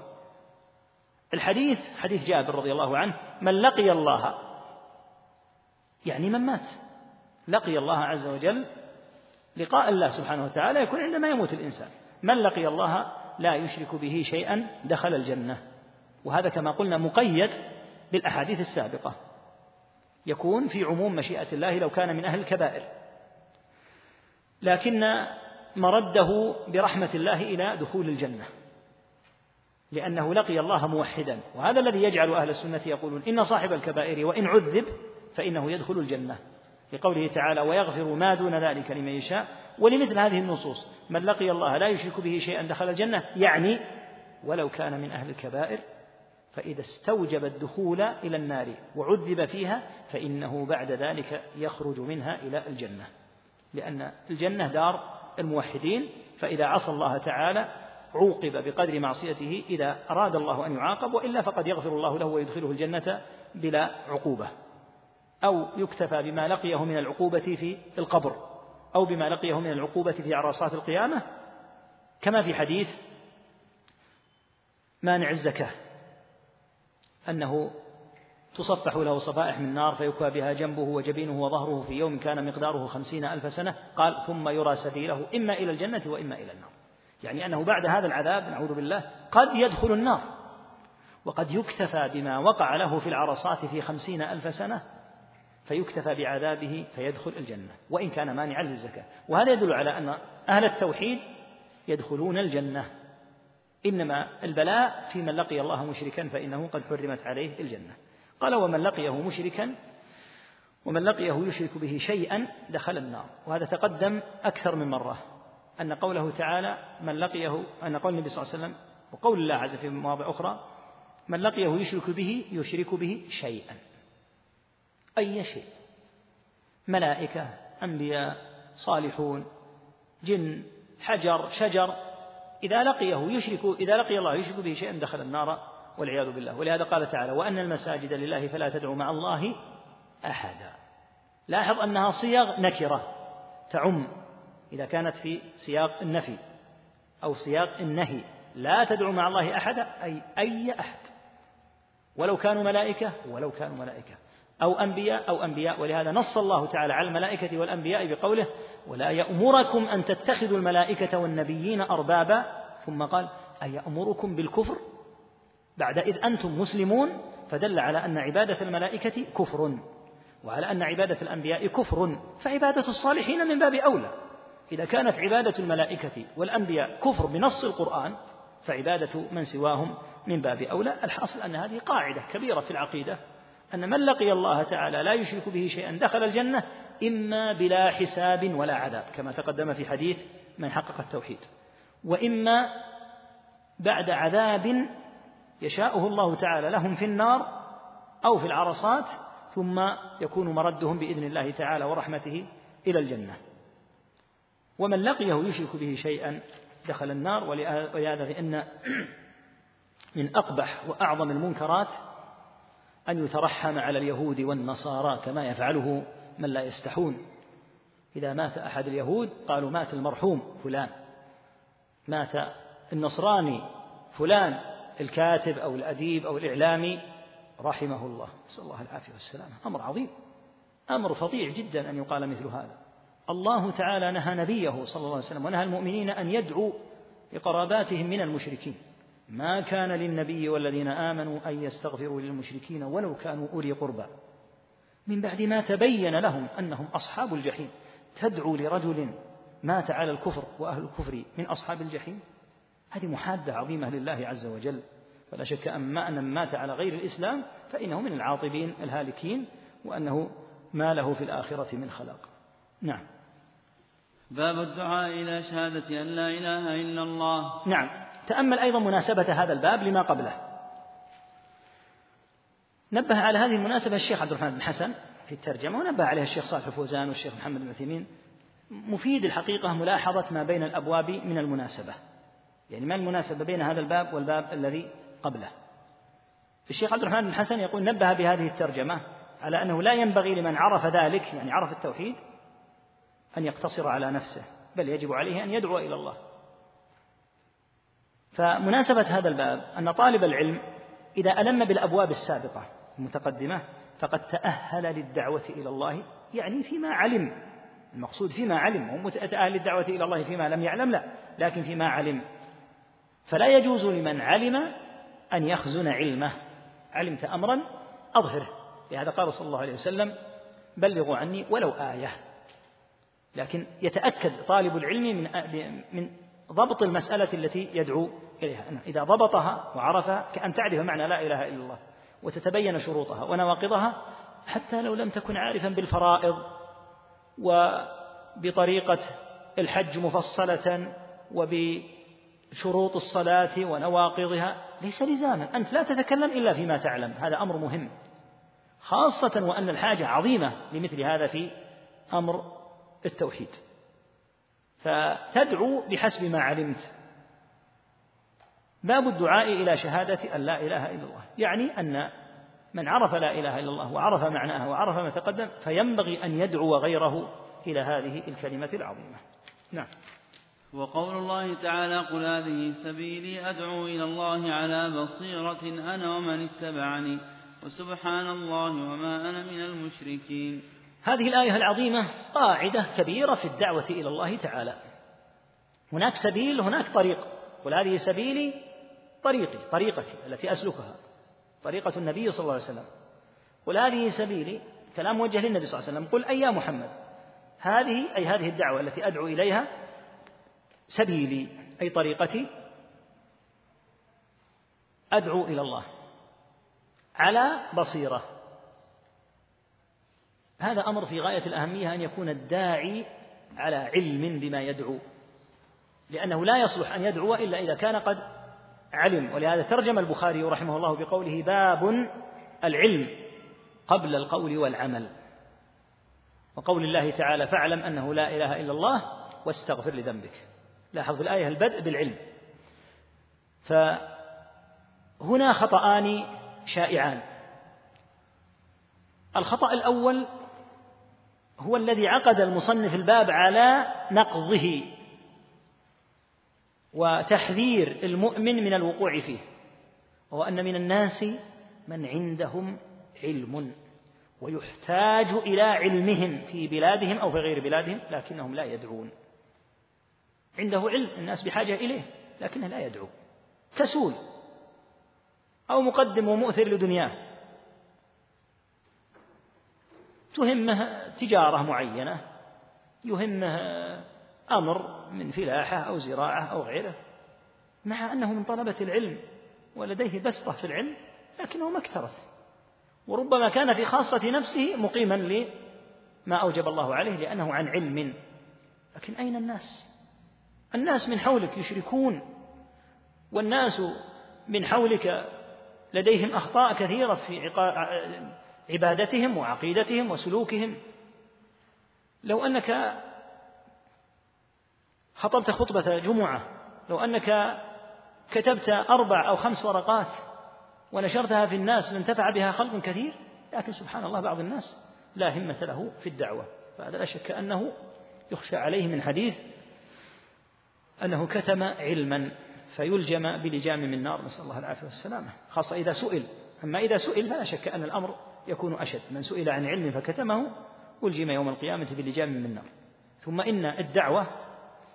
الحديث حديث جابر رضي الله عنه من لقي الله يعني من مات. لقي الله عز وجل لقاء الله سبحانه وتعالى يكون عندما يموت الإنسان. من لقي الله لا يشرك به شيئا دخل الجنة. وهذا كما قلنا مقيد بالأحاديث السابقة. يكون في عموم مشيئة الله لو كان من أهل الكبائر. لكن مرده برحمة الله إلى دخول الجنة لأنه لقي الله موحدا. وهذا الذي يجعل أهل السنة يقولون إن صاحب الكبائر وإن عذب فإنه يدخل الجنة. لقوله تعالى ويغفر ما دون ذلك لمن يشاء ولمثل هذه النصوص من لقي الله لا يشرك به شيئا دخل الجنة يعني ولو كان من أهل الكبائر فإذا استوجب الدخول إلى النار وعذب فيها فإنه بعد ذلك يخرج منها إلى الجنة. لأن الجنة دار الموحدين فإذا عصى الله تعالى عوقب بقدر معصيته إذا أراد الله أن يعاقب وإلا فقد يغفر الله له ويدخله الجنة بلا عقوبة. أو يكتفى بما لقيه من العقوبة في القبر أو بما لقيه من العقوبة في عرصات القيامة. كما في حديث مانع الزكاة أنه تصفح له صفائح من نار فيكوى بها جنبه وجبينه وظهره في يوم كان مقداره خمسين ألف سنة. قال ثم يرى سبيله إما إلى الجنة وإما إلى النار. يعني أنه بعد هذا العذاب نعوذ بالله قد يدخل النار. وقد يكتفى بما وقع له في العرصات في خمسين ألف سنة فيكتفى بعذابه فيدخل الجنة وإن كان مانعا للزكاة. وهذا يدل على أن أهل التوحيد يدخلون الجنة. إنما البلاء في من لقي الله مشركا فإنه قد حرمت عليه الجنة. قال ومن لقيه مشركا ومن لقيه يشرك به شيئا دخل النار. وهذا تقدم أكثر من مرة أن قوله تعالى من لقيه أن قول النبي صلى الله عليه وسلم وقول الله عز في مواضع أخرى من لقيه يشرك به يشرك به شيئا. أي شيء؟ ملائكة أنبياء صالحون جن حجر شجر إذا لقيه يشرك إذا لقي الله يشرك به شيئا دخل النار والعياذ بالله. ولهذا قال تعالى وأن المساجد لله فلا تدعوا مع الله أحدا. لاحظ أنها صيغ نكرة تعم إذا كانت في سياق النفي أو سياق النهي. لا تدعو مع الله أحدا أي أي أحد. ولو كانوا ملائكة ولو كانوا ملائكة. أو أنبياء أو أنبياء. ولهذا نص الله تعالى على الملائكة والأنبياء بقوله ولا يأمركم أن تتخذوا الملائكة والنبيين أربابا. ثم قال أيأمركم بالكفر؟ بعد إذ أنتم مسلمون فدل على أن عبادة الملائكة كفر وعلى أن عبادة الأنبياء كفر فعبادة الصالحين من باب أولى. إذا كانت عبادة الملائكة والأنبياء كفر بنص القرآن فعبادة من سواهم من باب أولى. الحاصل أن هذه قاعدة كبيرة في العقيدة أن من لقي الله تعالى لا يشرك به شيئا دخل الجنة إما بلا حساب ولا عذاب كما تقدم في حديث من حقق التوحيد. وإما بعد عذاب يشاؤه الله تعالى لهم في النار أو في العرصات ثم يكون مردهم بإذن الله تعالى ورحمته إلى الجنة. ومن لقيه يشرك به شيئا دخل النار ولهذا فإن من أقبح وأعظم المنكرات أن يترحم على اليهود والنصارى كما يفعله من لا يستحون. إذا مات أحد اليهود قالوا مات المرحوم فلان. مات النصراني فلان الكاتب أو الأديب أو الإعلامي رحمه الله. نسأل الله العافية والسلامة. أمر عظيم. أمر فظيع جدا أن يقال مثل هذا. الله تعالى نهى نبيه صلى الله عليه وسلم ونهى المؤمنين أن يدعوا لقراباتهم من المشركين. ما كان للنبي والذين آمنوا أن يستغفروا للمشركين ولو كانوا أولي قربى. من بعد ما تبين لهم أنهم أصحاب الجحيم. تدعو لرجل مات على الكفر وأهل الكفر من أصحاب الجحيم؟ هذه محادة عظيمة لله عز وجل. فلا شك أن من مات على غير الإسلام فإنه من العاطبين الهالكين وأنه ما له في الآخرة من خلاق. نعم. باب الدعاء إلى شهادة أن لا إله إلا الله. نعم. تأمل أيضا مناسبة هذا الباب لما قبله. نبه على هذه المناسبة الشيخ عبد الرحمن بن حسن في الترجمة ونبه عليها الشيخ صالح الفوزان والشيخ محمد بن عثيمين. مفيد الحقيقة ملاحظة ما بين الأبواب من المناسبة. يعني ما المناسبة بين هذا الباب والباب الذي قبله؟ الشيخ عبد الرحمن بن حسن يقول نبه بهذه الترجمة على أنه لا ينبغي لمن عرف ذلك يعني عرف التوحيد أن يقتصر على نفسه بل يجب عليه أن يدعو إلى الله. فمناسبة هذا الباب أن طالب العلم إذا ألم بالأبواب السابقة المتقدمة فقد تأهل للدعوة إلى الله يعني فيما علم. المقصود فيما علم هو متأهل للدعوة إلى الله فيما لم يعلم لا لكن فيما علم. فلا يجوز لمن علم أن يخزن علمه. علمت أمرا أظهره. لهذا قال صلى الله عليه وسلم بلغوا عني ولو آية. لكن يتأكد طالب العلم من من ضبط المسألة التي يدعو إليها. إذا ضبطها وعرفها كأن تعرف معنى لا إله إلا الله. وتتبين شروطها ونواقضها حتى لو لم تكن عارفا بالفرائض وبطريقة الحج مفصلة وبشروط الصلاة ونواقضها ليس لزاما. أنت لا تتكلم إلا فيما تعلم. هذا أمر مهم. خاصة وأن الحاجة عظيمة لمثل هذا في أمر التوحيد. فتدعو بحسب ما علمت. باب الدعاء إلى شهادة أن لا إله إلا الله. يعني أن من عرف لا إله إلا الله وعرف معناها وعرف ما تقدم فينبغي أن يدعو غيره إلى هذه الكلمة العظيمة. نعم. وقول الله تعالى قل هذه سبيلي أدعو إلى الله على بصيرة أنا ومن اتبعني وسبحان الله وما أنا من المشركين. هذه الآية العظيمة قاعدة كبيرة في الدعوة إلى الله تعالى. هناك سبيل هناك طريق. قل هذه سبيلي طريقي طريقتي التي أسلكها. طريقة النبي صلى الله عليه وسلم. قل هذه سبيلي كلام موجه للنبي صلى الله عليه وسلم. قل أي يا محمد هذه أي هذه الدعوة التي أدعو إليها سبيلي أي طريقتي أدعو إلى الله على بصيرة. هذا أمر في غاية الأهمية أن يكون الداعي على علم بما يدعو لأنه لا يصلح أن يدعو إلا إذا كان قد علم. ولهذا ترجم البخاري رحمه الله بقوله باب العلم قبل القول والعمل. وقول الله تعالى فاعلم أنه لا إله إلا الله واستغفر لذنبك. لاحظ في الآية البدء بالعلم. فهنا خطأان شائعان. الخطأ الأول هو الذي عقد المصنف الباب على نقضه. وتحذير المؤمن من الوقوع فيه وهو أن من الناس من عندهم علم ويحتاج إلى علمهم في بلادهم أو في غير بلادهم لكنهم لا يدعون. عنده علم الناس بحاجة إليه لكنه لا يدعو. كسول أو مقدم ومؤثر لدنياه. تهمه تجارة معينة يهمه أمر من فلاحة أو زراعة أو غيره مع أنه من طلبة العلم ولديه بسطة في العلم لكنه ما اكترث وربما كان في خاصة نفسه مقيما لما أوجب الله عليه لأنه عن علم. لكن أين الناس؟ الناس من حولك يشركون والناس من حولك لديهم أخطاء كثيرة في عبادتهم وعقيدتهم وسلوكهم. لو أنك خطبت خطبة جمعة. لو أنك كتبت أربع أو خمس ورقات ونشرتها في الناس لانتفع بها خلق كثير لكن سبحان الله بعض الناس لا همة له في الدعوة. فهذا لا شك أنه يخشى عليه من حديث أنه كتم علما فيلجم بلجام من نار. نسأل الله العافية والسلامة. خاصة إذا سئل. أما إذا سئل فلا شك أن الأمر يكون أشد. من سئل عن علم فكتمه ألجم يوم القيامة بلجام من نار. ثم إن الدعوة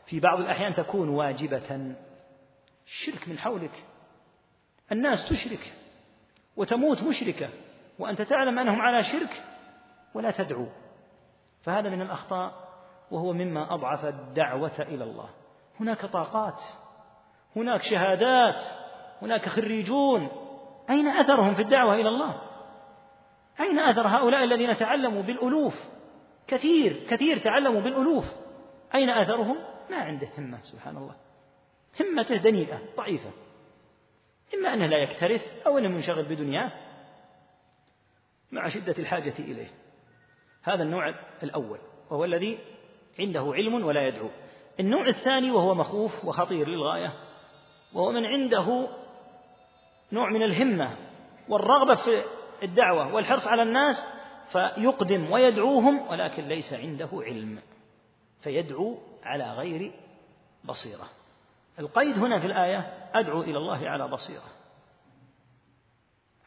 في بعض الأحيان تكون واجبة. الشرك من حولك. الناس تشرك وتموت مشركة وأنت تعلم أنهم على شرك ولا تدعو. فهذا من الأخطاء وهو مما أضعف الدعوة إلى الله. هناك طاقات هناك شهادات هناك خريجون. أين أثرهم في الدعوة إلى الله؟ أين أثر هؤلاء الذين تعلموا بالألوف؟ كثير كثير تعلموا بالألوف. أين أثرهم؟ ما عنده همة سبحان الله همته دنيئة ضعيفة. إما أنه لا يكترث أو أنه منشغل بدنياه مع شدة الحاجة إليه. هذا النوع الأول وهو الذي عنده علم ولا يدعو. النوع الثاني وهو مخوف وخطير للغاية وهو من عنده نوع من الهمة والرغبة في الدعوة والحرص على الناس فيقدم ويدعوهم ولكن ليس عنده علم. فيدعو على غير بصيرة. القيد هنا في الآية أدعو إلى الله على بصيرة.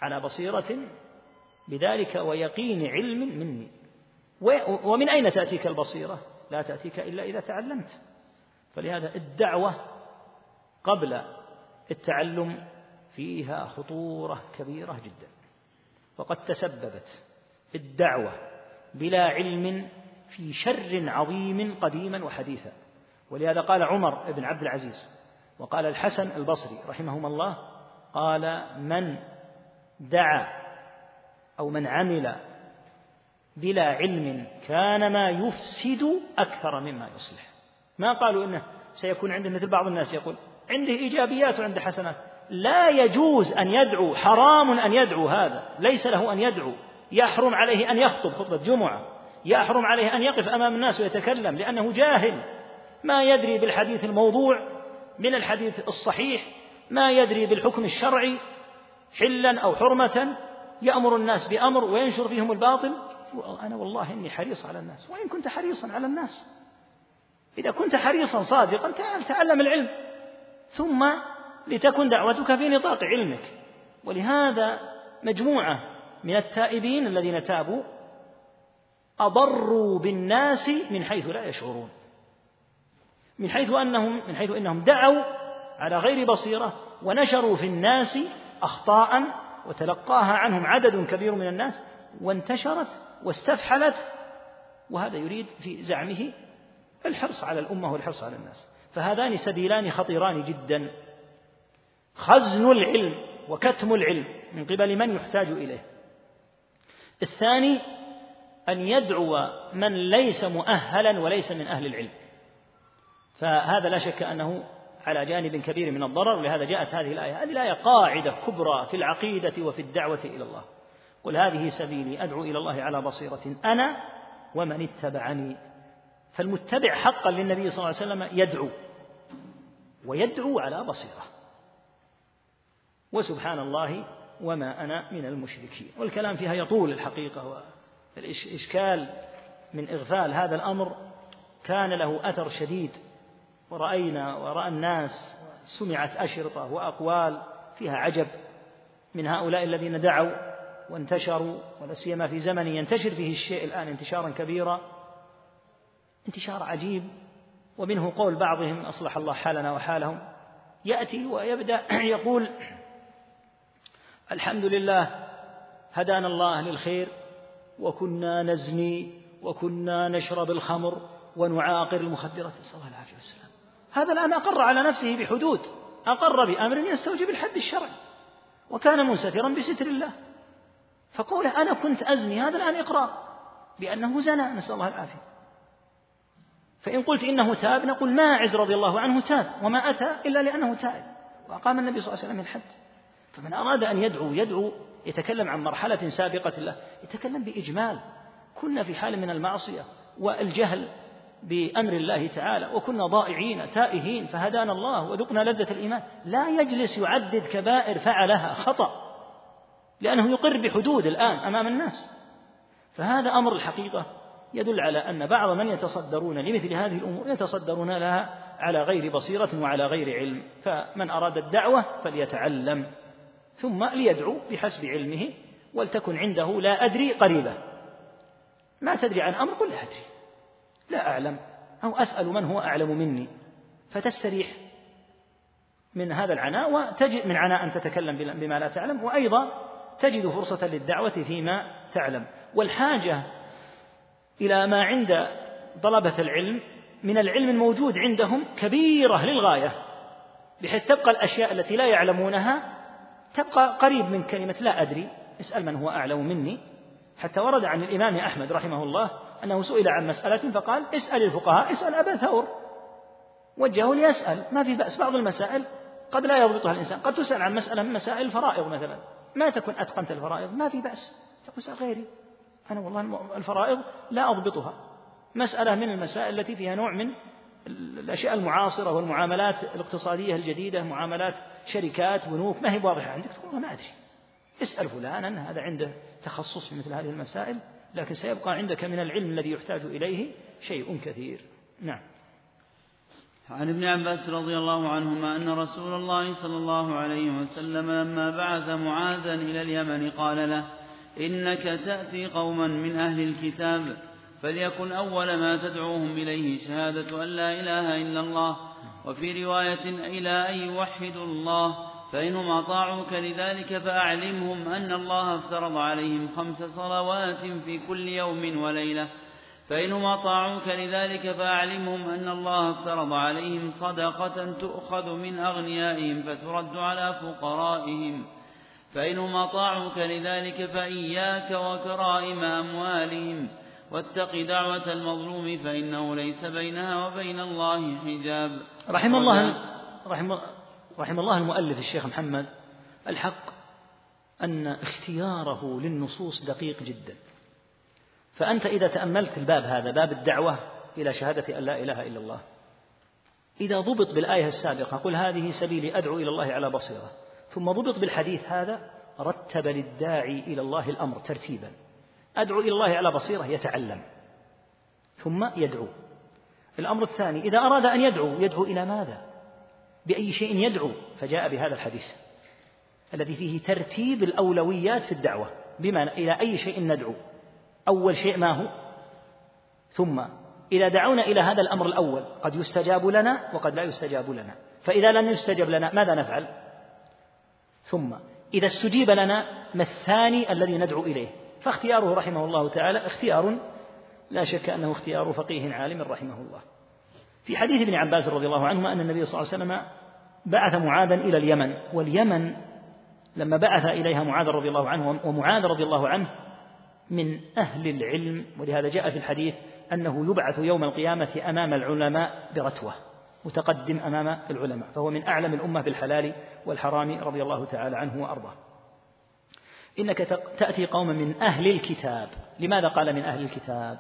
على بصيرة بذلك ويقين علم مني. ومن أين تأتيك البصيرة؟ لا تأتيك إلا إذا تعلمت. فلهذا الدعوة قبل التعلم فيها خطورة كبيرة جدا. وقد تسببت الدعوة بلا علم في شر عظيم قديما وحديثا. ولهذا قال عمر بن عبد العزيز وقال الحسن البصري رحمهما الله قال من دعا أو من عمل بلا علم كان ما يفسد أكثر مما يصلح. ما قالوا إنه سيكون عنده مثل بعض الناس يقول عنده إيجابيات وعنده حسنات. لا يجوز أن يدعو حرام أن يدعو هذا ليس له أن يدعو يحرم عليه أن يخطب خطبة جمعة. يحرم عليه أن يقف أمام الناس ويتكلم لأنه جاهل. ما يدري بالحديث الموضوع من الحديث الصحيح ما يدري بالحكم الشرعي. حلا أو حرمة يأمر الناس بأمر وينشر فيهم الباطل. أنا والله إني حريص على الناس. وإن كنت حريصا على الناس. إذا كنت حريصا صادقا تعلم العلم. ثم لتكن دعوتك في نطاق علمك. ولهذا مجموعة من التائبين الذين تابوا أضروا بالناس من حيث لا يشعرون. من حيث أنهم من حيث أنهم دعوا على غير بصيرة ونشروا في الناس أخطاء وتلقاها عنهم عدد كبير من الناس وانتشرت واستفحلت وهذا يريد في زعمه الحرص على الأمة والحرص على الناس. فهذان سبيلان خطيران جدا. خزن العلم وكتم العلم من قبل من يحتاج إليه. الثاني أن يدعو من ليس مؤهلا وليس من أهل العلم. فهذا لا شك أنه على جانب كبير من الضرر ولهذا جاءت هذه الآية. هذه الآية قاعدة كبرى في العقيدة وفي الدعوة إلى الله. قل هذه سبيلي أدعو إلى الله على بصيرة أنا ومن اتبعني. فالمتبع حقا للنبي صلى الله عليه وسلم يدعو ويدعو على بصيرة. وسبحان الله وما أنا من المشركين. والكلام فيها يطول الحقيقة والإشكال من إغفال هذا الأمر كان له أثر شديد. ورأينا ورأى الناس سمعت أشرطة وأقوال فيها عجب من هؤلاء الذين دعوا وانتشروا ولا سيما في زمن ينتشر فيه الشيء الآن انتشارا كبيرا. انتشار عجيب ومنه قول بعضهم أصلح الله حالنا وحالهم. يأتي ويبدأ [clears throat] يقول الحمد لله هدانا الله للخير. وكنا نزني وكنا نشرب الخمر ونعاقر المخدرات. نسأل الله العافية والسلام. هذا الآن أقر على نفسه بحدود. أقر بأمر يستوجب الحد الشرعي. وكان منسترا بستر الله. فقوله أنا كنت أزني هذا الآن إقرار بأنه زنى. نسأل الله العافية. فإن قلت إنه تاب نقول ماعز رضي الله عنه تاب وما أتى إلا لأنه تائب وأقام النبي صلى الله عليه وسلم الحد. فمن أراد أن يدعو يدعو يتكلم عن مرحلة سابقة له. يتكلم بإجمال. كنا في حال من المعصية والجهل بأمر الله تعالى وكنا ضائعين تائهين فهدانا الله وذقنا لذة الإيمان. لا يجلس يعدد كبائر فعلها خطأ لأنه يقر بحدود الآن أمام الناس. فهذا أمر الحقيقة يدل على أن بعض من يتصدرون لمثل هذه الأمور يتصدرون لها على غير بصيرة وعلى غير علم. فمن أراد الدعوة فليتعلم. ثم ليدعو بحسب علمه ولتكن عنده لا أدري قريبة. ما تدري عن أمر قل لا أدري. لا أعلم. أو أسأل من هو أعلم مني. فتستريح من هذا العناء وتجد من عناء أن تتكلم بما لا تعلم. وأيضا تجد فرصة للدعوة فيما تعلم. والحاجة إلى ما عند طلبة العلم من العلم الموجود عندهم كبيرة للغاية. بحيث تبقى الأشياء التي لا يعلمونها تبقى قريب من كلمة لا أدري. اسأل من هو أعلم مني. حتى ورد عن الإمام أحمد رحمه الله أنه سئل عن مسألة فقال اسأل الفقهاء اسأل أبا ثور. وجهه ليسأل. ما في بأس. بعض المسائل قد لا يضبطها الإنسان. قد تسأل عن مسألة من مسائل الفرائض مثلا. ما تكن أتقنت الفرائض. ما في بأس. تقول اسأل غيري. أنا والله الفرائض لا أضبطها. مسألة من المسائل التي فيها نوع من الأشياء المعاصرة والمعاملات الاقتصادية الجديدة معاملات شركات بنوك ما هي واضحة عندك؟ تقول ما أدري. اسأل فلانا هذا عنده تخصص في مثل هذه المسائل لكن سيبقى عندك من العلم الذي يحتاج إليه شيء كثير. نعم. عن ابن عباس رضي الله عنهما أن رسول الله صلى الله عليه وسلم لما بعث معاذا إلى اليمن قال له إنك تأتي قوما من أهل الكتاب فليكن أول ما تدعوهم إليه شهادة أن لا إله إلا الله وفي رواية إلى أن يوحدوا الله فإنهم أطاعوك لذلك فأعلمهم أن الله افترض عليهم خمس صلوات في كل يوم وليلة. فإنهم أطاعوك لذلك فأعلمهم أن الله افترض عليهم صدقة تؤخذ من أغنيائهم فترد على فقرائهم. فإنهم أطاعوك لذلك فإياك وكرائم أموالهم. واتق دعوة المظلوم فإنه ليس بينها وبين الله حجاب. رحم الله رحم, رحم الله المؤلف الشيخ محمد الحق أن اختياره للنصوص دقيق جدا. فأنت إذا تأملت الباب هذا باب الدعوة إلى شهادة أن لا إله إلا الله إذا ضبط بالآية السابقة قل هذه سبيلي أدعو إلى الله على بصيرة ثم ضبط بالحديث هذا رتب للداعي إلى الله الأمر ترتيبا. أدعو إلى الله على بصيرة يتعلم. ثم يدعو. الأمر الثاني إذا أراد أن يدعو يدعو إلى ماذا؟ بأي شيء يدعو. فجاء بهذا الحديث الذي فيه ترتيب الأولويات في الدعوة بما إلى أي شيء ندعو. أول شيء ما هو؟ ثم إذا دعونا إلى هذا الأمر الأول قد يستجاب لنا وقد لا يستجاب لنا. فإذا لم يستجب لنا ماذا نفعل؟ ثم إذا استجيب لنا ما الثاني الذي ندعو إليه؟ فاختياره رحمه الله تعالى اختيار لا شك أنه اختيار فقيه عالم رحمه الله. في حديث ابن عباس رضي الله عنهما أن النبي صلى الله عليه وسلم بعث معاذا إلى اليمن واليمن لما بعث إليها معاذ رضي الله عنه ومعاذ رضي الله عنه من أهل العلم ولهذا جاء في الحديث أنه يبعث يوم القيامة أمام العلماء برتوة متقدم أمام العلماء فهو من أعلم الأمة بالحلال والحرام رضي الله تعالى عنه وأرضاه. إنك تأتي قوما من أهل الكتاب. لماذا قال من أهل الكتاب؟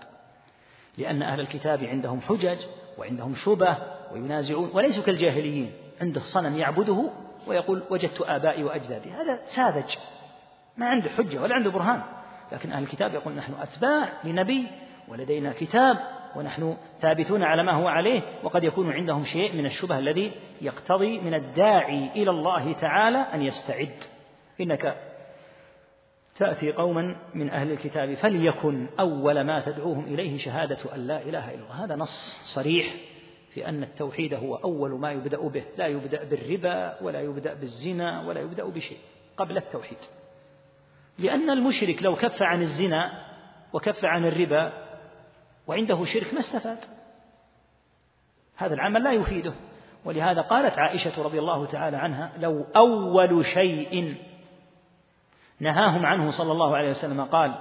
لأن أهل الكتاب عندهم حجج وعندهم شبه وينازعون وليسوا كالجاهليين. عنده صنم يعبده ويقول وجدت آبائي وأجدادي. هذا ساذج. ما عنده حجة ولا عنده برهان. لكن أهل الكتاب يقول نحن أتباع لنبي ولدينا كتاب ونحن ثابتون على ما هو عليه وقد يكون عندهم شيء من الشبه الذي يقتضي من الداعي إلى الله تعالى أن يستعد. إنك تأتي قوما من أهل الكتاب فليكن أول ما تدعوهم إليه شهادة أن لا إله إلا الله. هذا نص صريح في أن التوحيد هو أول ما يبدأ به. لا يبدأ بالربا ولا يبدأ بالزنا ولا يبدأ بشيء قبل التوحيد. لأن المشرك لو كف عن الزنا وكف عن الربا وعنده شرك ما استفاد. هذا العمل لا يفيده. ولهذا قالت عائشة رضي الله تعالى عنها لو أول شيء نهاهم عنه صلى الله عليه وسلم قال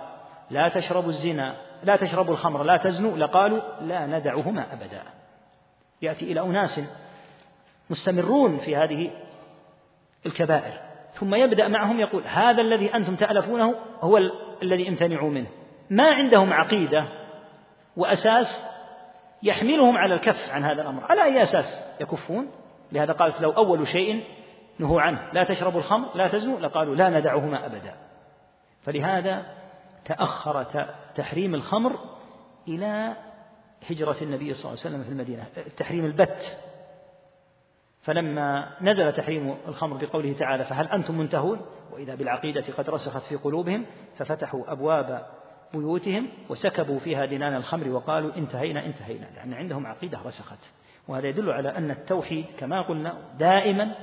لا تشربوا الزنا لا تشربوا الخمر لا تزنوا. لقالوا لا ندعهما أبدا. يأتي إلى أناس مستمرون في هذه الكبائر ثم يبدأ معهم يقول هذا الذي أنتم تألفونه هو الذي امتنعوا منه. ما عندهم عقيدة وأساس يحملهم على الكف عن هذا الأمر. على أي أساس يكفون؟ لهذا قالت لو أول شيء نهوا عنه. لا تشربوا الخمر لا تزنوا. لقالوا لا ندعهما أبدا. فلهذا تأخر تحريم الخمر إلى هجرة النبي صلى الله عليه وسلم في المدينة التحريم البت. فلما نزل تحريم الخمر بقوله تعالى فهل أنتم منتهون؟ وإذا بالعقيدة قد رسخت في قلوبهم ففتحوا أبواب بيوتهم وسكبوا فيها دنان الخمر وقالوا انتهينا انتهينا. لأن عندهم عقيدة رسخت. وهذا يدل على أن التوحيد كما قلنا دائما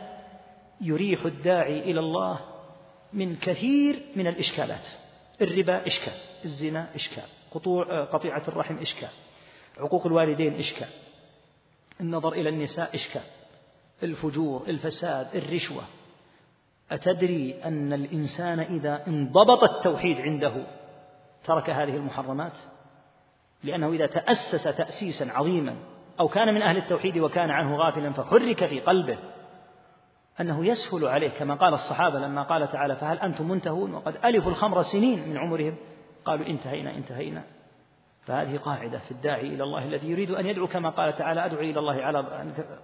يريح الداعي إلى الله من كثير من الإشكالات. الربا إشكال الزنا إشكال قطوع قطيعة الرحم إشكال عقوق الوالدين إشكال النظر إلى النساء إشكال الفجور الفساد الرشوة. أتدري أن الإنسان إذا انضبط التوحيد عنده ترك هذه المحرمات؟ لأنه إذا تأسس تأسيسا عظيما أو كان من أهل التوحيد وكان عنه غافلا فحرك في قلبه أنه يسهل عليه كما قال الصحابة لما قال تعالى فهل أنتم منتهون؟ وقد ألفوا الخمر سنين من عمرهم. قالوا انتهينا انتهينا. فهذه قاعدة في الداعي إلى الله الذي يريد أن يدعو كما قال تعالى أدعو إلى الله على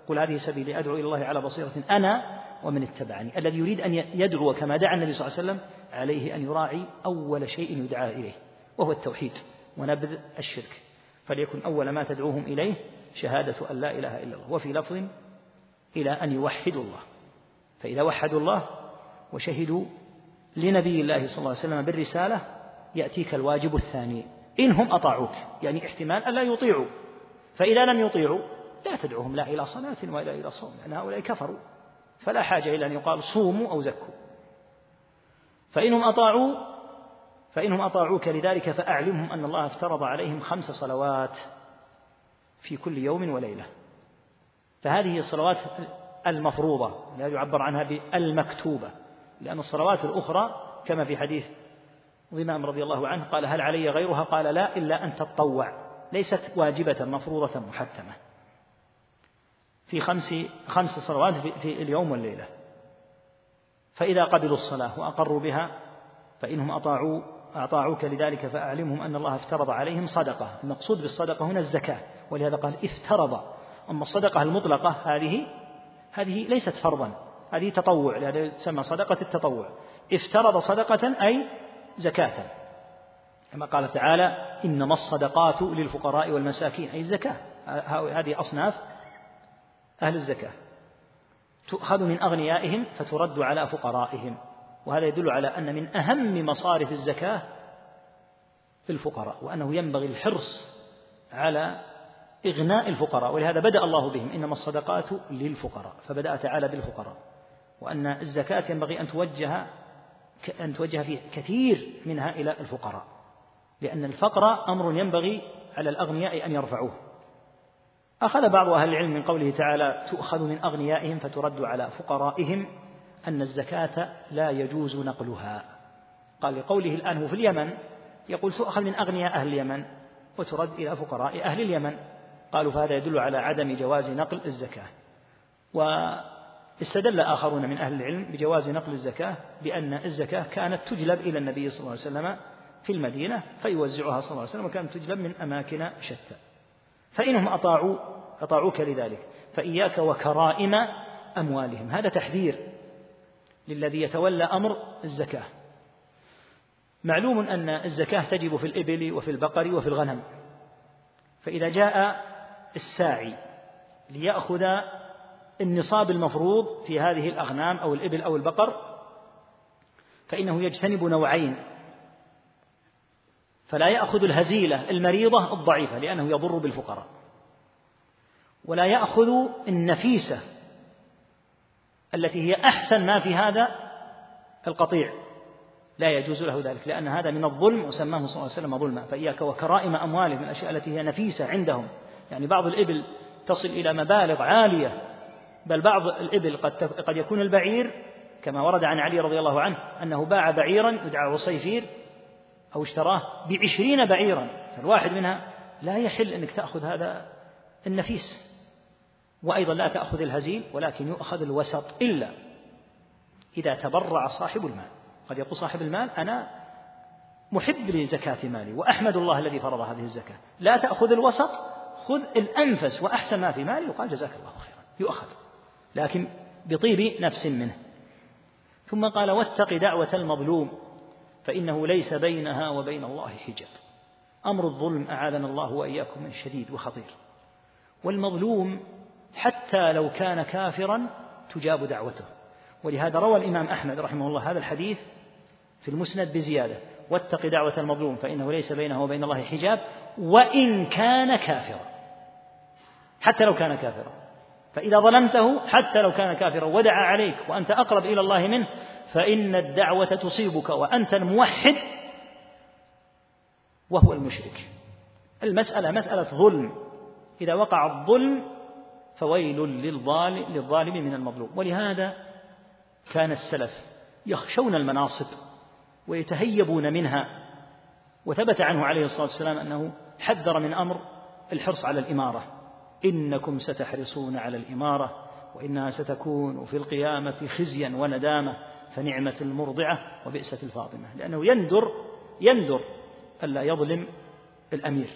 قل هذه سبيلي أدعو إلى الله على بصيرة أنا ومن اتبعني. الذي يريد أن يدعو كما دعا النبي صلى الله عليه وسلم عليه أن يراعي أول شيء يدعى إليه وهو التوحيد ونبذ الشرك. فليكن أول ما تدعوهم إليه شهادة أن لا إله إلا الله. وفي لفظ إلى أن يوحدوا الله. فإذا وحدوا الله وشهدوا لنبي الله صلى الله عليه وسلم بالرسالة يأتيك الواجب الثاني. إنهم أطاعوك يعني احتمال ألا يطيعوا. فإذا لم يطيعوا لا تدعوهم لا إلى صلاة ولا إلى صوم لأن هؤلاء كفروا. فلا حاجة إلى أن يقال صوموا أو زكوا. فإنهم أطاعوا فإنهم أطاعوك لذلك فأعلمهم أن الله افترض عليهم خمس صلوات في كل يوم وليلة. فهذه الصلوات المفروضة لا يعبر عنها بالمكتوبة لأن الصلوات الأخرى كما في حديث ضمام رضي الله عنه قال هل علي غيرها؟ قال لا إلا أن تطوع ليست واجبة مفروضة محتمة. في خمس خمس صلوات في اليوم والليلة. فإذا قبلوا الصلاة وأقروا بها فإنهم أطاعوا أطاعوك لذلك فأعلمهم أن الله افترض عليهم صدقة. المقصود بالصدقة هنا الزكاة ولهذا قال افترض. أما الصدقة المطلقة هذه هذه ليست فرضا. هذه تطوع لهذا تسمى صدقة التطوع. افترض صدقة أي زكاة. كما قال تعالى إنما الصدقات للفقراء والمساكين. أي الزكاة. هذه أصناف أهل الزكاة. تؤخذ من أغنيائهم فترد على فقرائهم. وهذا يدل على أن من أهم مصارف الزكاة الفقراء وأنه ينبغي الحرص على إغناء الفقراء ولهذا بدأ الله بهم إنما الصدقات للفقراء فبدأ تعالى بالفقراء. وأن الزكاة ينبغي أن توجه أن توجه فيه كثير منها إلى الفقراء لأن الفقر أمر ينبغي على الأغنياء أن يرفعوه. أخذ بعض أهل العلم من قوله تعالى تؤخذ من أغنيائهم فترد على فقرائهم أن الزكاة لا يجوز نقلها. قال لقوله الآن هو في اليمن؟ يقول تؤخذ من أغنياء أهل اليمن وترد إلى فقراء أهل اليمن. قالوا فهذا يدل على عدم جواز نقل الزكاة. واستدل آخرون من أهل العلم بجواز نقل الزكاة بأن الزكاة كانت تجلب إلى النبي صلى الله عليه وسلم في المدينة فيوزعها صلى الله عليه وسلم وكانت تجلب من أماكن شتى. فإنهم أطاعوا أطاعوك لذلك. فإياك وكرائم أموالهم. هذا تحذير للذي يتولى أمر الزكاة. معلوم أن الزكاة تجب في الإبل وفي البقر وفي الغنم. فإذا جاء الساعي ليأخذ النصاب المفروض في هذه الأغنام أو الإبل أو البقر فإنه يجتنب نوعين. فلا يأخذ الهزيلة المريضة الضعيفة لأنه يضر بالفقراء. ولا يأخذ النفيسة التي هي أحسن ما في هذا القطيع. لا يجوز له ذلك لأن هذا من الظلم وسماه صلى الله عليه وسلم ظلما. فإياك وكرائم أموالهم الأشياء التي هي نفيسة عندهم. يعني بعض الإبل تصل إلى مبالغ عالية بل بعض الإبل قد قد يكون البعير كما ورد عن علي رضي الله عنه أنه باع بعيرا يدعى عصيفير أو اشتراه بعشرين بعيرا فالواحد منها لا يحل أنك تأخذ هذا النفيس. وأيضا لا تأخذ الهزيل ولكن يؤخذ الوسط إلا إذا تبرع صاحب المال. قد يقول صاحب المال أنا محب لزكاة مالي وأحمد الله الذي فرض هذه الزكاة. لا تأخذ الوسط خذ الأنفس وأحسن ما في مالي وقال جزاك الله خيرا يؤخذ. لكن بطيب نفس منه. ثم قال واتق دعوة المظلوم فإنه ليس بينها وبين الله حجاب. أمر الظلم أعاذنا الله وإياكم من شديد وخطير. والمظلوم حتى لو كان كافرا تجاب دعوته. ولهذا روى الإمام أحمد رحمه الله هذا الحديث في المسند بزيادة واتق دعوة المظلوم فإنه ليس بينه وبين الله حجاب وإن كان كافرا. حتى لو كان كافرا. فإذا ظلمته حتى لو كان كافرا. ودعا عليك وأنت أقرب إلى الله منه فإن الدعوة تصيبك وأنت الموحد وهو المشرك. المسألة مسألة ظلم. إذا وقع الظلم فويل للظالم, للظالم من المظلوم. ولهذا كان السلف يخشون المناصب ويتهيبون منها. وثبت عنه عليه الصلاة والسلام أنه حذر من أمر الحرص على الإمارة. إنكم ستحرصون على الإمارة وإنها ستكون في القيامة خزيا وندامة فنعمة المرضعة وبئسة الفاطمة لأنه يندر يندر ألا يظلم الأمير.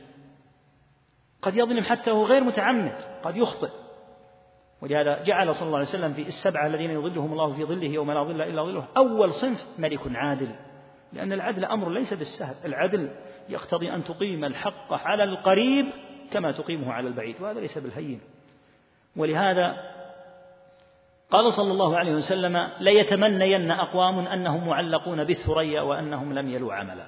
قد يظلم حتى وهو غير متعمد قد يخطئ. ولهذا جعل صلى الله عليه وسلم في السبعة الذين يظلهم الله في ظله يوم لا ظل إلا ظله أول صنف ملك عادل لأن العدل أمر ليس بالسهل العدل يقتضي أن تقيم الحق على القريب كما تقيمه على البعيد وهذا ليس بالهين. ولهذا قال صلى الله عليه وسلم ليتمنين أقوام أنهم معلقون بالثريا وأنهم لم يلوا عملا.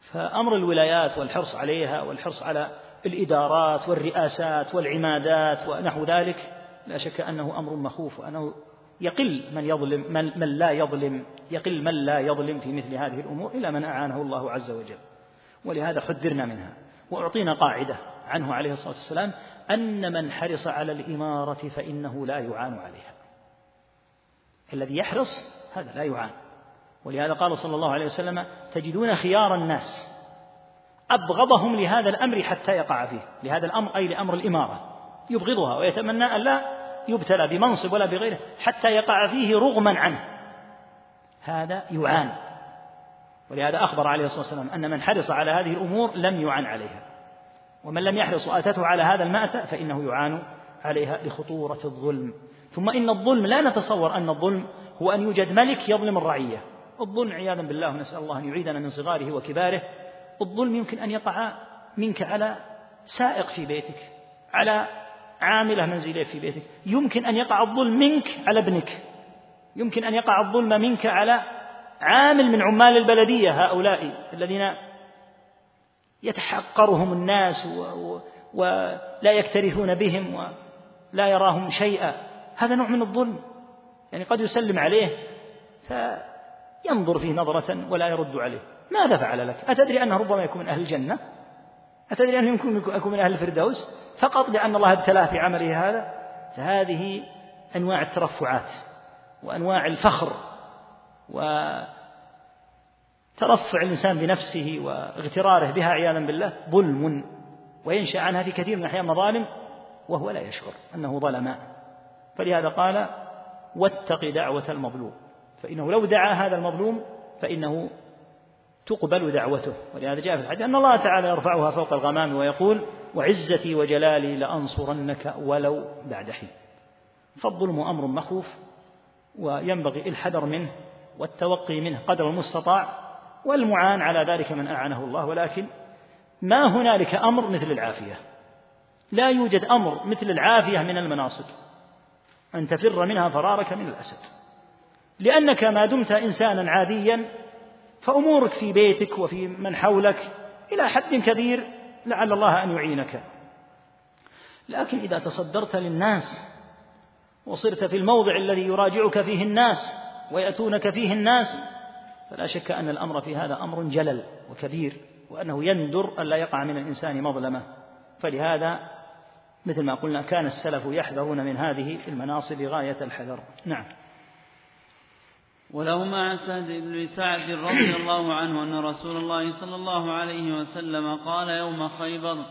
فأمر الولايات والحرص عليها والحرص على الإدارات والرئاسات والعمادات ونحو ذلك لا شك أنه أمر مخوف وأنه يقل من يظلم من, من لا يظلم يقل من لا يظلم في مثل هذه الأمور إلى من أعانه الله عز وجل. ولهذا حذرنا منها. وأعطينا قاعدة عنه عليه الصلاة والسلام أن من حرص على الإمارة فإنه لا يعان عليها. الذي يحرص هذا لا يعان. ولهذا قال صلى الله عليه وسلم تجدون خيار الناس. أبغضهم لهذا الأمر حتى يقع فيه. لهذا الأمر أي لأمر الإمارة. يبغضها ويتمنى أن لا يبتلى بمنصب ولا بغيره حتى يقع فيه رغما عنه. هذا يعان. ولهذا أخبر عليه الصلاة والسلام أن من حرص على هذه الأمور لم يعان عليها. ومن لم يحرص وأتته على هذا المأتى فإنه يعان عليها لخطورة الظلم. ثم إن الظلم لا نتصور أن الظلم هو أن يوجد ملك يظلم الرعية. الظلم عياذا بالله نسأل الله أن يعيدنا من صغاره وكباره. الظلم يمكن أن يقع منك على سائق في بيتك على عاملة منزلية في بيتك. يمكن أن يقع الظلم منك على ابنك. يمكن أن يقع الظلم منك على عامل من عمال البلدية هؤلاء الذين يتحقرهم الناس ولا يكترثون بهم ولا يراهم شيئا. هذا نوع من الظلم. يعني قد يسلم عليه فينظر فيه نظرة ولا يرد عليه. ماذا فعل لك؟ أتدري أنه ربما يكون من أهل الجنة؟ أتدري أنه يمكن يكون من أهل الفردوس؟ فقط لأن الله ابتلاه في عمله هذا؟ فهذه أنواع الترفعات وأنواع الفخر ترفع الإنسان بنفسه واغتراره بها عياذا بالله ظلم وينشأ عنها في كثير من الأحيان مظالم وهو لا يشعر أنه ظلم. فلهذا قال واتق دعوة المظلوم. فإنه لو دعا هذا المظلوم فإنه تقبل دعوته. ولهذا جاء في الحديث أن الله تعالى يرفعها فوق الغمام ويقول وعزتي وجلالي لأنصرنك ولو بعد حين. فالظلم أمر مخوف وينبغي الحذر منه والتوقي منه قدر المستطاع والمعان على ذلك من أعانه الله ولكن ما هنالك أمر مثل العافية. لا يوجد أمر مثل العافية من المناصب. أن تفر منها فرارك من الأسد. لأنك ما دمت إنسانا عاديا فأمورك في بيتك وفي من حولك إلى حد كبير لعل الله أن يعينك. لكن إذا تصدرت للناس وصرت في الموضع الذي يراجعك فيه الناس ويأتونك فيه الناس فلا شك أن الأمر في هذا أمر جلل وكبير وأنه يندر ألا يقع من الإنسان مظلمة. فلهذا مثل ما قلنا كان السلف يحذرون من هذه المناصب غاية الحذر. نعم. ولهما عن سعد بن سعد رضي [coughs] الله عنه أن رسول الله صلى الله عليه وسلم قال يوم خيبر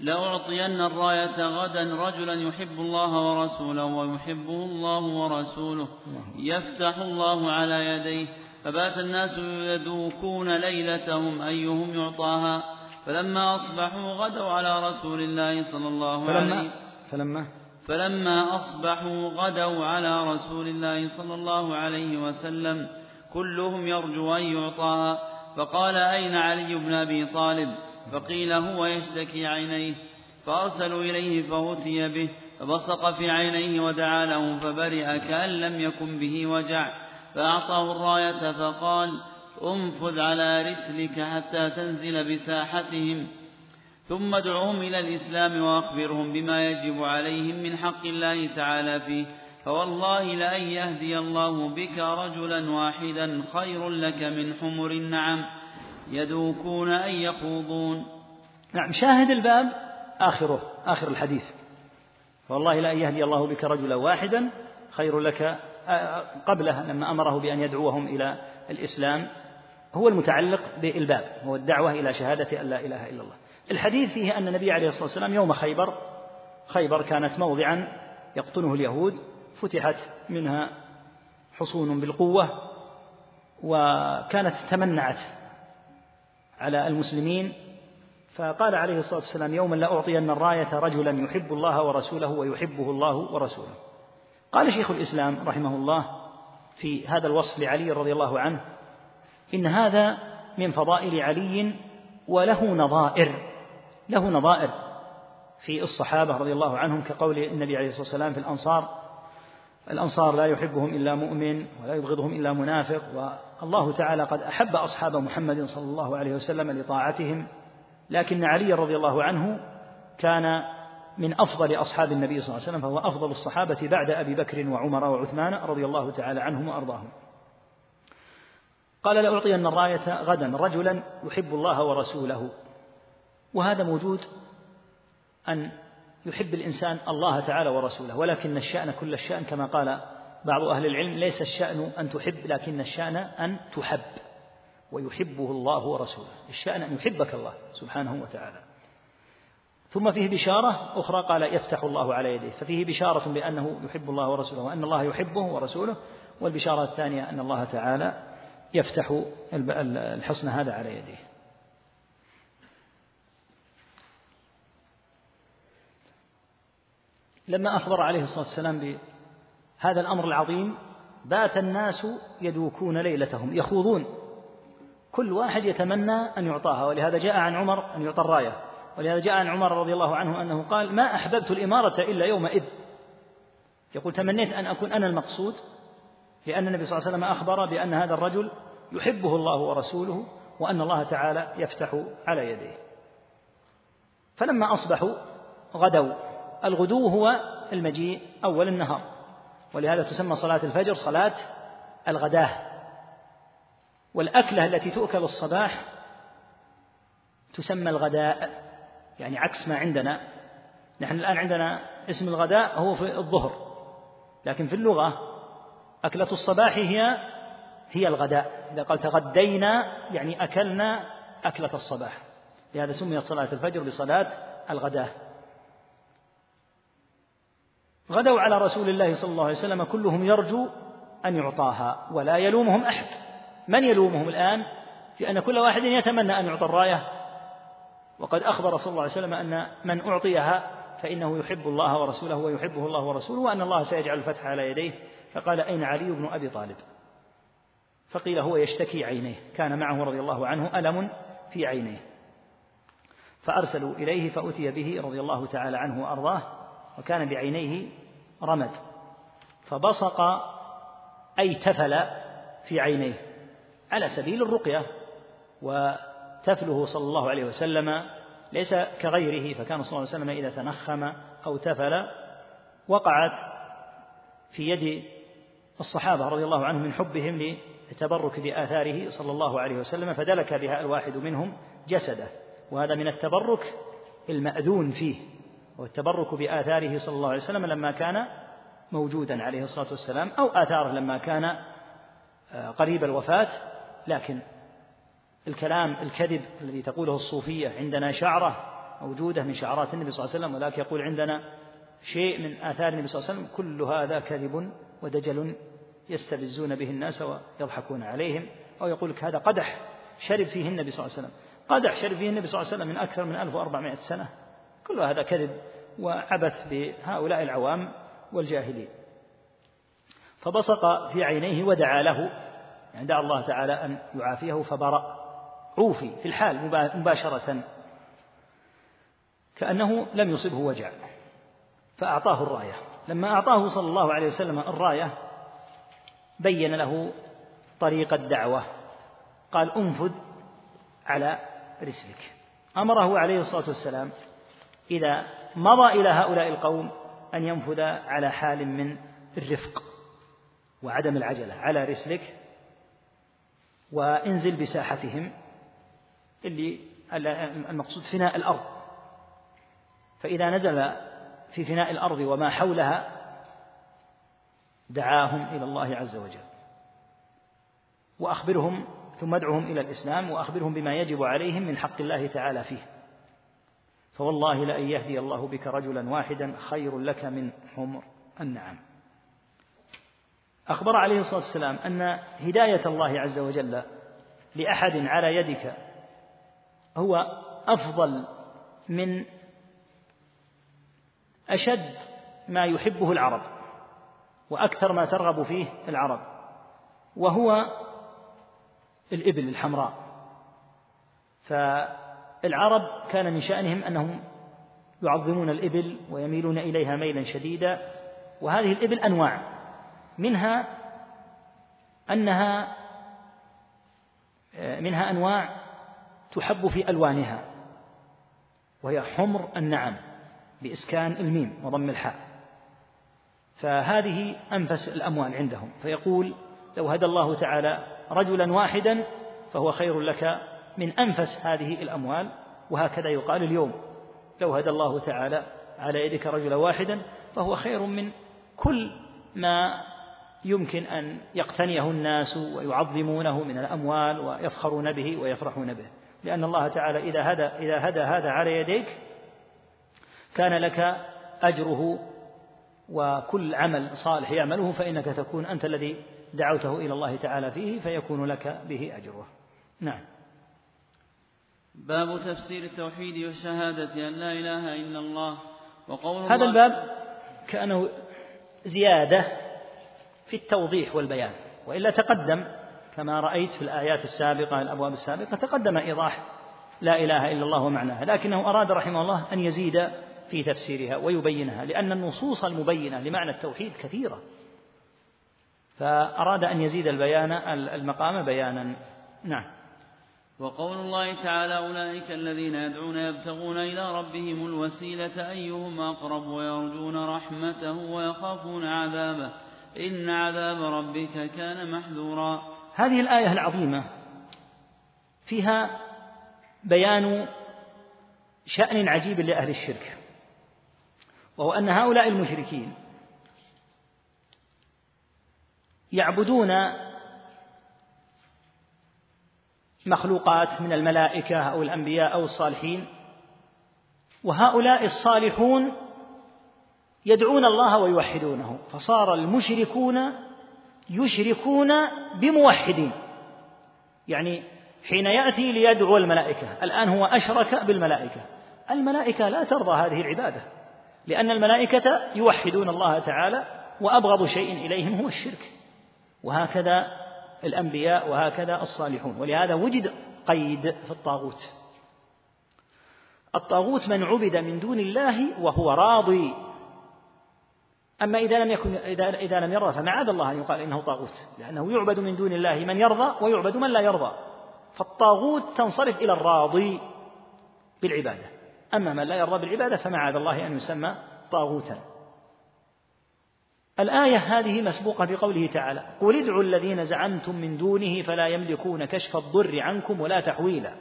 لأعطين الراية غدا رجلا يحب الله ورسوله ويحبه الله ورسوله يفتح الله على يديه. فبات الناس يدوكون ليلتهم أيهم يعطاها فلما أصبحوا غدوا على رسول الله صلى الله فلما عليه فلما فلما أصبحوا غدوا على رسول الله صلى الله عليه وسلم كلهم يرجو أن يعطاها فقال أين علي بن أبي طالب؟ فقيل هو يشتكي عينيه. فأرسلوا إليه فأتي به. فبصق في عينيه ودعا له فبرئ كأن لم يكن به وجع. فأعطاه الراية فقال انفذ على رسلك حتى تنزل بساحتهم ثم ادعهم إلى الإسلام وأخبرهم بما يجب عليهم من حق الله تعالى فيه فوالله لأن يهدي الله بك رجلا واحدا خير لك من حمر النعم يدوكون أن يخوضون. نعم شاهد الباب آخره آخر الحديث. والله لأن يهدي الله بك رجلا واحدا خير لك قبله لما أمره بأن يدعوهم إلى الإسلام هو المتعلق بالباب هو الدعوة إلى شهادة أن لا إله إلا الله. الحديث فيه أن النبي عليه الصلاة والسلام يوم خيبر خيبر كانت موضعا يقطنه اليهود فتحت منها حصون بالقوة وكانت تمنعت على المسلمين. فقال عليه الصلاة والسلام يوما لأعطين الراية رجلا يحب الله ورسوله ويحبه الله ورسوله. قال شيخ الإسلام رحمه الله في هذا الوصف لعلي رضي الله عنه إن هذا من فضائل علي وله نظائر له نظائر في الصحابة رضي الله عنهم كقول النبي عليه الصلاة والسلام في الأنصار الأنصار لا يحبهم إلا مؤمن ولا يبغضهم إلا منافق والله تعالى قد أحب أصحاب محمد صلى الله عليه وسلم لطاعتهم لكن علي رضي الله عنه كان من أفضل أصحاب النبي صلى الله عليه وسلم فهو أفضل الصحابة بعد أبي بكر وعمر وعثمان رضي الله تعالى عنهم وأرضاهم. قال لأعطين الراية غدا رجلا يحب الله ورسوله. وهذا موجود أن يحب الإنسان الله تعالى ورسوله ولكن الشأن كل الشأن كما قال بعض أهل العلم ليس الشأن أن تحب لكن الشأن أن تحب ويحبه الله ورسوله. الشأن أن يحبك الله سبحانه وتعالى. ثم فيه بشارة أخرى قال يفتح الله على يديه. ففيه بشارة بأنه يحب الله ورسوله وأن الله يحبه ورسوله والبشارة الثانية أن الله تعالى يفتح الحصن هذا على يديه. لما أخبر عليه الصلاة والسلام بهذا الأمر العظيم بات الناس يدوكون ليلتهم يخوضون. كل واحد يتمنى أن يعطاها ولهذا جاء عن عمر أن يعطى الراية. ولهذا جاء عن عمر رضي الله عنه أنه قال ما أحببت الإمارة إلا يومئذ. يقول تمنيت أن أكون أنا المقصود لأن النبي صلى الله عليه وسلم أخبر بأن هذا الرجل يحبه الله ورسوله وأن الله تعالى يفتح على يديه. فلما أصبحوا غدوا. الغدو هو المجيء أول النهار. ولهذا تسمى صلاة الفجر صلاة الغداة. والأكلة التي تؤكل الصباح تسمى الغداء. يعني عكس ما عندنا. نحن الآن عندنا اسم الغداء هو في الظهر لكن في اللغة أكلة الصباح هي هي الغداء. إذا قال تغدينا يعني أكلنا أكلة الصباح. لهذا سميت صلاة الفجر بصلاة الغداة غدوا على رسول الله صلى الله عليه وسلم كلهم يرجو أن يعطاها ولا يلومهم أحد. من يلومهم الآن؟ في أن كل واحد يتمنى أن يعطى الراية. وقد أخبر صلى الله عليه وسلم أن من أعطيها فإنه يحب الله ورسوله ويحبه الله ورسوله وأن الله سيجعل الفتح على يديه. فقال أين علي بن أبي طالب؟ فقيل هو يشتكي عينيه. كان معه رضي الله عنه ألم في عينيه. فأرسلوا إليه فأتي به رضي الله تعالى عنه وأرضاه وكان بعينيه رمد. فبصق أي تفل في عينيه. على سبيل الرقية وتفله صلى الله عليه وسلم ليس كغيره فكان صلى الله عليه وسلم إذا تنخم أو تفل وقعت في يد الصحابة رضي الله عنهم من حبهم للتبرك بآثاره صلى الله عليه وسلم فدلك بها الواحد منهم جسده وهذا من التبرك المأذون فيه والتبرك بآثاره صلى الله عليه وسلم لما كان موجودا عليه الصلاة والسلام أو آثاره لما كان آه، قريب الوفاة لكن الكلام الكذب الذي تقوله الصوفية عندنا شعرة موجودة من شعرات النبي صلى الله عليه وسلم ولكن يقول عندنا شيء من آثار النبي صلى الله عليه وسلم كل هذا كذب ودجل يستفزون به الناس ويضحكون عليهم أو يقول لك هذا قدح شرب فيه النبي صلى الله عليه وسلم. قدح شرب فيه النبي صلى الله عليه وسلم من أكثر من 1400 سنة. كل هذا كذب وعبث بهؤلاء العوام والجاهلين. فبصق في عينيه ودعا له يعني دعا الله تعالى أن يعافيه فبرأ. عوفي في الحال مباشرة. كأنه لم يصبه وجع. فأعطاه الراية. لما أعطاه صلى الله عليه وسلم الراية بين له طريق الدعوة. قال أنفذ على رسلك. أمره عليه الصلاة والسلام إذا مضى إلى هؤلاء القوم أن ينفذ على حال من الرفق وعدم العجلة على رسلك وانزل بساحتهم اللي المقصود فناء الأرض. فإذا نزل في فناء الأرض وما حولها دعاهم إلى الله عز وجل. وأخبرهم ثم ادعهم إلى الإسلام وأخبرهم بما يجب عليهم من حق الله تعالى فيه. فوالله لأن يهدي الله بك رجلا واحدا خير لك من حمر النعم. أخبر عليه الصلاة والسلام أن هداية الله عز وجل لأحد على يدك هو أفضل من أشد ما يحبه العرب وأكثر ما ترغب فيه العرب وهو الإبل الحمراء. فالعرب كان من شأنهم أنهم يعظمون الإبل ويميلون إليها ميلا شديدا وهذه الإبل أنواع. منها أنها منها أنواع تحب في ألوانها وهي حمر النعم بإسكان الميم وضم الحاء. فهذه أنفس الأموال عندهم. فيقول لو هدى الله تعالى رجلا واحدا فهو خير لك من أنفس هذه الأموال. وهكذا يقال اليوم لو هدى الله تعالى على يدك رجلا واحدا فهو خير من كل ما يمكن أن يقتنيه الناس ويعظمونه من الأموال ويفخرون به ويفرحون به. لأن الله تعالى إذا هدى إذا هدى هذا على يديك كان لك أجره وكل عمل صالح يعمله فإنك تكون أنت الذي دعوته إلى الله تعالى فيه فيكون لك به أجره. نعم. باب تفسير التوحيد والشهادة أن لا إله إلا الله وقول هذا الباب كأنه زيادة في التوضيح والبيان وإلا تقدم كما رأيت في الآيات السابقة الأبواب السابقة تقدم إيضاح لا إله إلا الله ومعناها. لكنه أراد رحمه الله أن يزيد في تفسيرها ويبينها لأن النصوص المبينة لمعنى التوحيد كثيرة. فأراد أن يزيد البيان المقام بيانا. نعم. وقول الله تعالى أولئك الذين يدعون يبتغون إلى ربهم الوسيلة أيهم أقرب ويرجون رحمته ويخافون عذابه. إن عذاب ربك كان محذورا. هذه الآية العظيمة فيها بيان شأن عجيب لأهل الشرك وهو أن هؤلاء المشركين يعبدون مخلوقات من الملائكة أو الأنبياء أو الصالحين وهؤلاء الصالحون يدعون الله ويوحدونه فصار المشركون يشركون بموحدين. يعني حين يأتي ليدعو الملائكة الآن هو أشرك بالملائكة. الملائكة لا ترضى هذه العبادة لأن الملائكة يوحدون الله تعالى وأبغض شيء إليهم هو الشرك. وهكذا الأنبياء وهكذا الصالحون. ولهذا وجد قيد في الطاغوت. الطاغوت من عبد من دون الله وهو راضي. أما إذا لم يكن إذا إذا لم يرضى فمعاذ الله أن يقال إنه طاغوت لأنه يعبد من دون الله من يرضى ويعبد من لا يرضى. فالطاغوت تنصرف إلى الراضي بالعبادة. أما من لا يرضى بالعبادة فمعاذ الله أن يسمى طاغوتا. الآية هذه مسبوقة بقوله تعالى قل ادعوا الذين زعمتم من دونه فلا يملكون كشف الضر عنكم ولا تحويلا.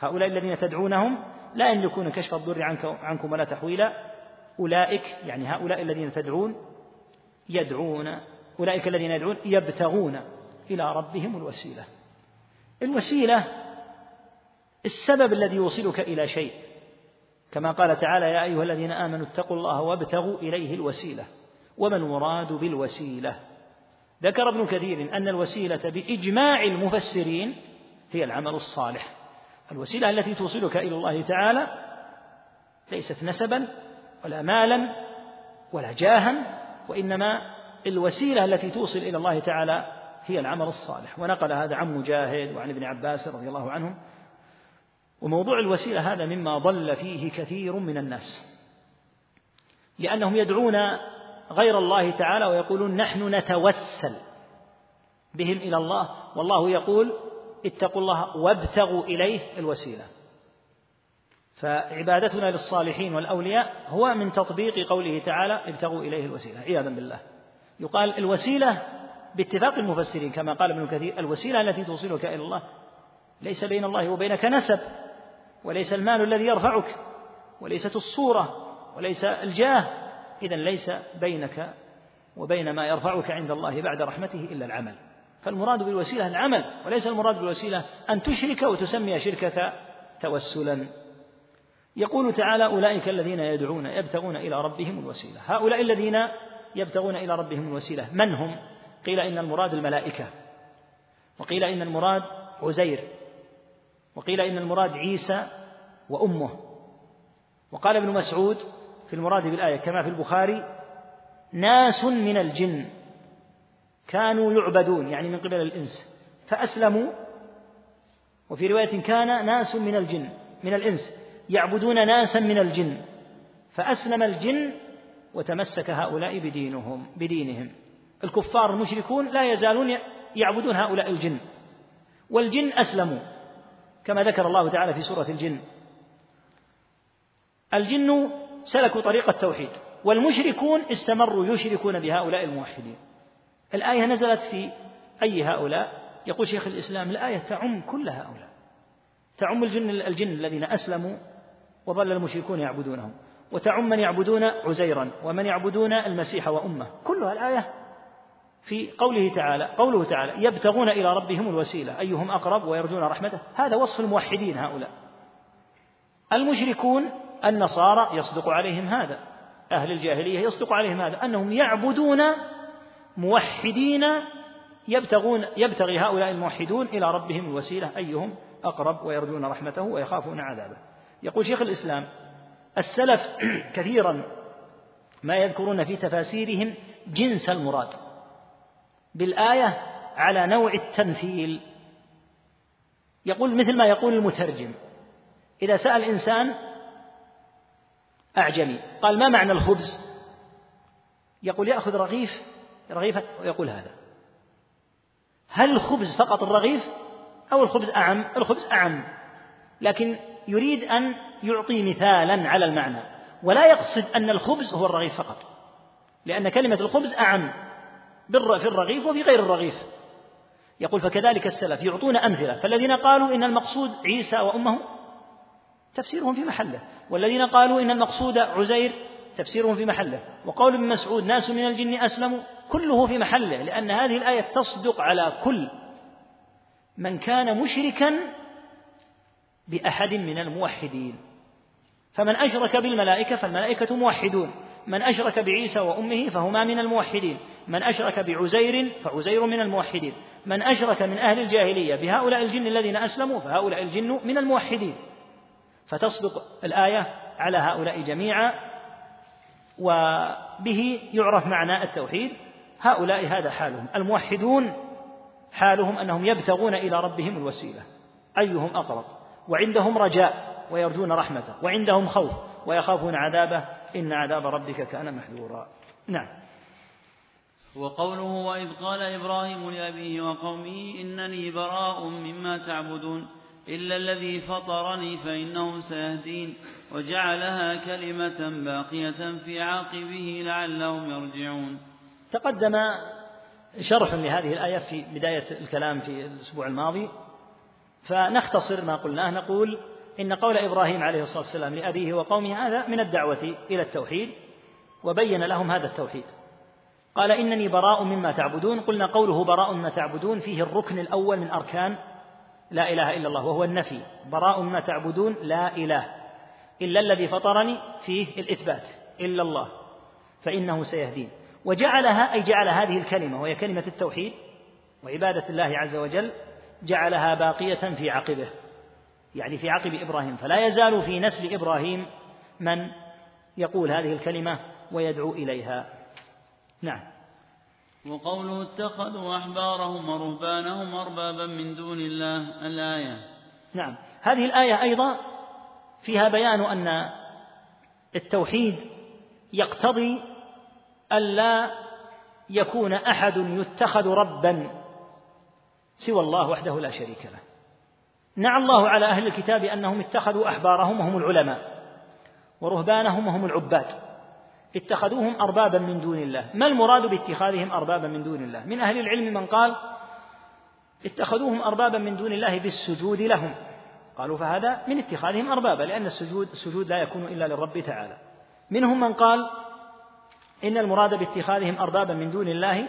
هؤلاء الذين تدعونهم لا يملكون كشف الضر عنكم ولا تحويلا. أولئك يعني هؤلاء الذين تدعون يدعون أولئك الذين يدعون يبتغون إلى ربهم الوسيلة. الوسيلة السبب الذي يوصلك إلى شيء. كما قال تعالى يا أيها الذين آمنوا اتقوا الله وابتغوا إليه الوسيلة وما المراد بالوسيلة. ذكر ابن كثير أن الوسيلة بإجماع المفسرين هي العمل الصالح. الوسيلة التي توصلك إلى الله تعالى ليست نسبا ولا مالا ولا جاها وإنما الوسيلة التي توصل إلى الله تعالى هي العمل الصالح. ونقل هذا عن مجاهد وعن ابن عباس رضي الله عنهم. وموضوع الوسيلة هذا مما ضل فيه كثير من الناس لأنهم يدعون غير الله تعالى ويقولون نحن نتوسل بهم إلى الله والله يقول اتقوا الله وابتغوا إليه الوسيلة. فعبادتنا للصالحين والأولياء هو من تطبيق قوله تعالى ابتغوا إليه الوسيلة عياذا بالله. يقال الوسيلة باتفاق المفسرين كما قال ابن كثير الوسيلة التي توصلك إلى الله ليس بين الله وبينك نسب وليس المال الذي يرفعك وليست الصورة وليس الجاه. إذا ليس بينك وبين ما يرفعك عند الله بعد رحمته إلا العمل. فالمراد بالوسيلة العمل وليس المراد بالوسيلة أن تشرك وتسمي شركك توسلا. يقول تعالى أولئك الذين يدعون يبتغون إلى ربهم الوسيلة. هؤلاء الذين يبتغون إلى ربهم الوسيلة من هم؟ قيل إن المراد الملائكة وقيل إن المراد عزير وقيل إن المراد عيسى وأمه. وقال ابن مسعود في المراد بالآية كما في البخاري ناس من الجن كانوا يعبدون يعني من قبل الإنس فأسلموا. وفي رواية كان ناس من الجن من الإنس. يعبدون ناسا من الجن فأسلم الجن وتمسك هؤلاء بدينهم بدينهم. الكفار المشركون لا يزالون يعبدون هؤلاء الجن والجن أسلموا كما ذكر الله تعالى في سورة الجن. الجن سلكوا طريق التوحيد والمشركون استمروا يشركون بهؤلاء الموحدين. الآية نزلت في أي هؤلاء؟ يقول شيخ الإسلام الآية تعم كل هؤلاء تعم الجن الجن الذين أسلموا وظل المشركون يعبدونهم. وتعم من يعبدون عزيرا ومن يعبدون المسيح وأمه. كلها الآية في قوله تعالى قوله تعالى يبتغون إلى ربهم الوسيلة أيهم أقرب ويرجون رحمته. هذا وصف الموحدين هؤلاء. المشركون النصارى يصدق عليهم هذا. أهل الجاهلية يصدق عليهم هذا. أنهم يعبدون موحدين يبتغون يبتغي هؤلاء الموحدون إلى ربهم الوسيلة أيهم أقرب ويرجون رحمته ويخافون عذابه. يقول شيخ الإسلام السلف [clears throat] كثيرا ما يذكرون في تفاسيرهم جنس المراد بالآية على نوع التمثيل. يقول مثل ما يقول المترجم إذا سأل إنسان أعجمي قال ما معنى الخبز؟ يقول يأخذ رغيف رغيفا ويقول هذا. هل الخبز فقط الرغيف أو الخبز أعم؟ الخبز أعم لكن يريد أن يعطي مثالا على المعنى ولا يقصد أن الخبز هو الرغيف فقط لأن كلمة الخبز أعم في الرغيف وفي غير الرغيف. يقول فكذلك السلف يعطون أمثلة فالذين قالوا إن المقصود عيسى وأمه تفسيرهم في محله والذين قالوا إن المقصود عزير تفسيرهم في محله وقول ابن مسعود ناس من الجن أسلموا كله في محله لأن هذه الآية تصدق على كل من كان مشركا بأحد من الموحدين. فمن أشرك بالملائكة فالملائكة موحدون. من أشرك بعيسى وأمه فهما من الموحدين. من أشرك بعزير فعزير من الموحدين. من أشرك من أهل الجاهلية بهؤلاء الجن الذين أسلموا فهؤلاء الجن من الموحدين. فتصدق الآية على هؤلاء جميعا وبه يعرف معنى التوحيد. هؤلاء هذا حالهم. الموحدون حالهم أنهم يبتغون إلى ربهم الوسيلة. أيهم أقرب؟ وعندهم رجاء ويرجون رحمته وعندهم خوف ويخافون عذابه إن عذاب ربك كان محذورا. نعم. وقوله وإذ قال إبراهيم لأبيه وقومه إنني براء مما تعبدون إلا الذي فطرني فإنه سيهدين وجعلها كلمة باقية في عاقبه لعلهم يرجعون. تقدم شرح لهذه الآية في بداية الكلام في الأسبوع الماضي فنختصر ما قلناه نقول إن قول إبراهيم عليه الصلاة والسلام لأبيه وقومه هذا من الدعوة إلى التوحيد وبين لهم هذا التوحيد. قال إنني براء مما تعبدون قلنا قوله براء مما تعبدون فيه الركن الأول من أركان لا إله إلا الله وهو النفي. براء مما تعبدون لا إله إلا الذي فطرني فيه الإثبات إلا الله فإنه سيهدين. وجعلها أي جعل هذه الكلمة وهي كلمة التوحيد وعبادة الله عز وجل جعلها باقية في عقبه. يعني في عقب إبراهيم. فلا يزال في نسل إبراهيم من يقول هذه الكلمة ويدعو إليها. نعم. وقوله اتخذوا أحبارهم ورهبانهم أربابا من دون الله الآية. نعم. هذه الآية أيضا فيها بيان أن التوحيد يقتضي ألا يكون أحد يتخذ ربا. سوى الله وحده لا شريك له. نعى الله على أهل الكتاب أنهم اتخذوا أحبارهم وهم العلماء ورهبانهم وهم العباد. اتخذوهم أربابا من دون الله. ما المراد باتخاذهم أربابا من دون الله؟ من أهل العلم من قال اتخذوهم أربابا من دون الله بالسجود لهم. قالوا فهذا من اتخاذهم أربابا لأن السجود السجود لا يكون إلا للرب تعالى. منهم من قال إن المراد باتخاذهم أربابا من دون الله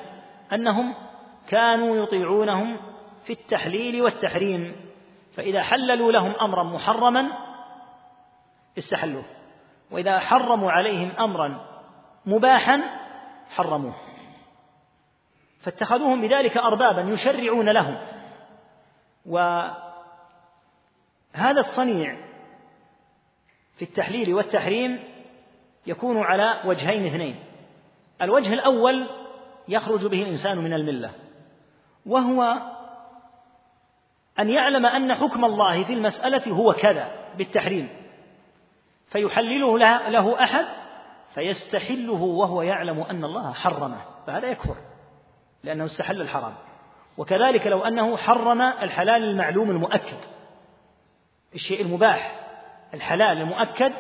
أنهم كانوا يطيعونهم في التحليل والتحريم فإذا حللوا لهم أمرا محرما استحلوه وإذا حرموا عليهم أمرا مباحا حرموه. فاتخذوهم بذلك أربابا يشرعون لهم. وهذا الصنيع في التحليل والتحريم يكون على وجهين اثنين. الوجه الأول يخرج به الإنسان من الملة وهو أن يعلم أن حكم الله في المسألة هو كذا بالتحريم. فيحلله له أحد فيستحله وهو يعلم أن الله حرمه. فهذا يكفر لأنه استحل الحرام. وكذلك لو أنه حرم الحلال المعلوم المؤكد. الشيء المباح الحلال المؤكد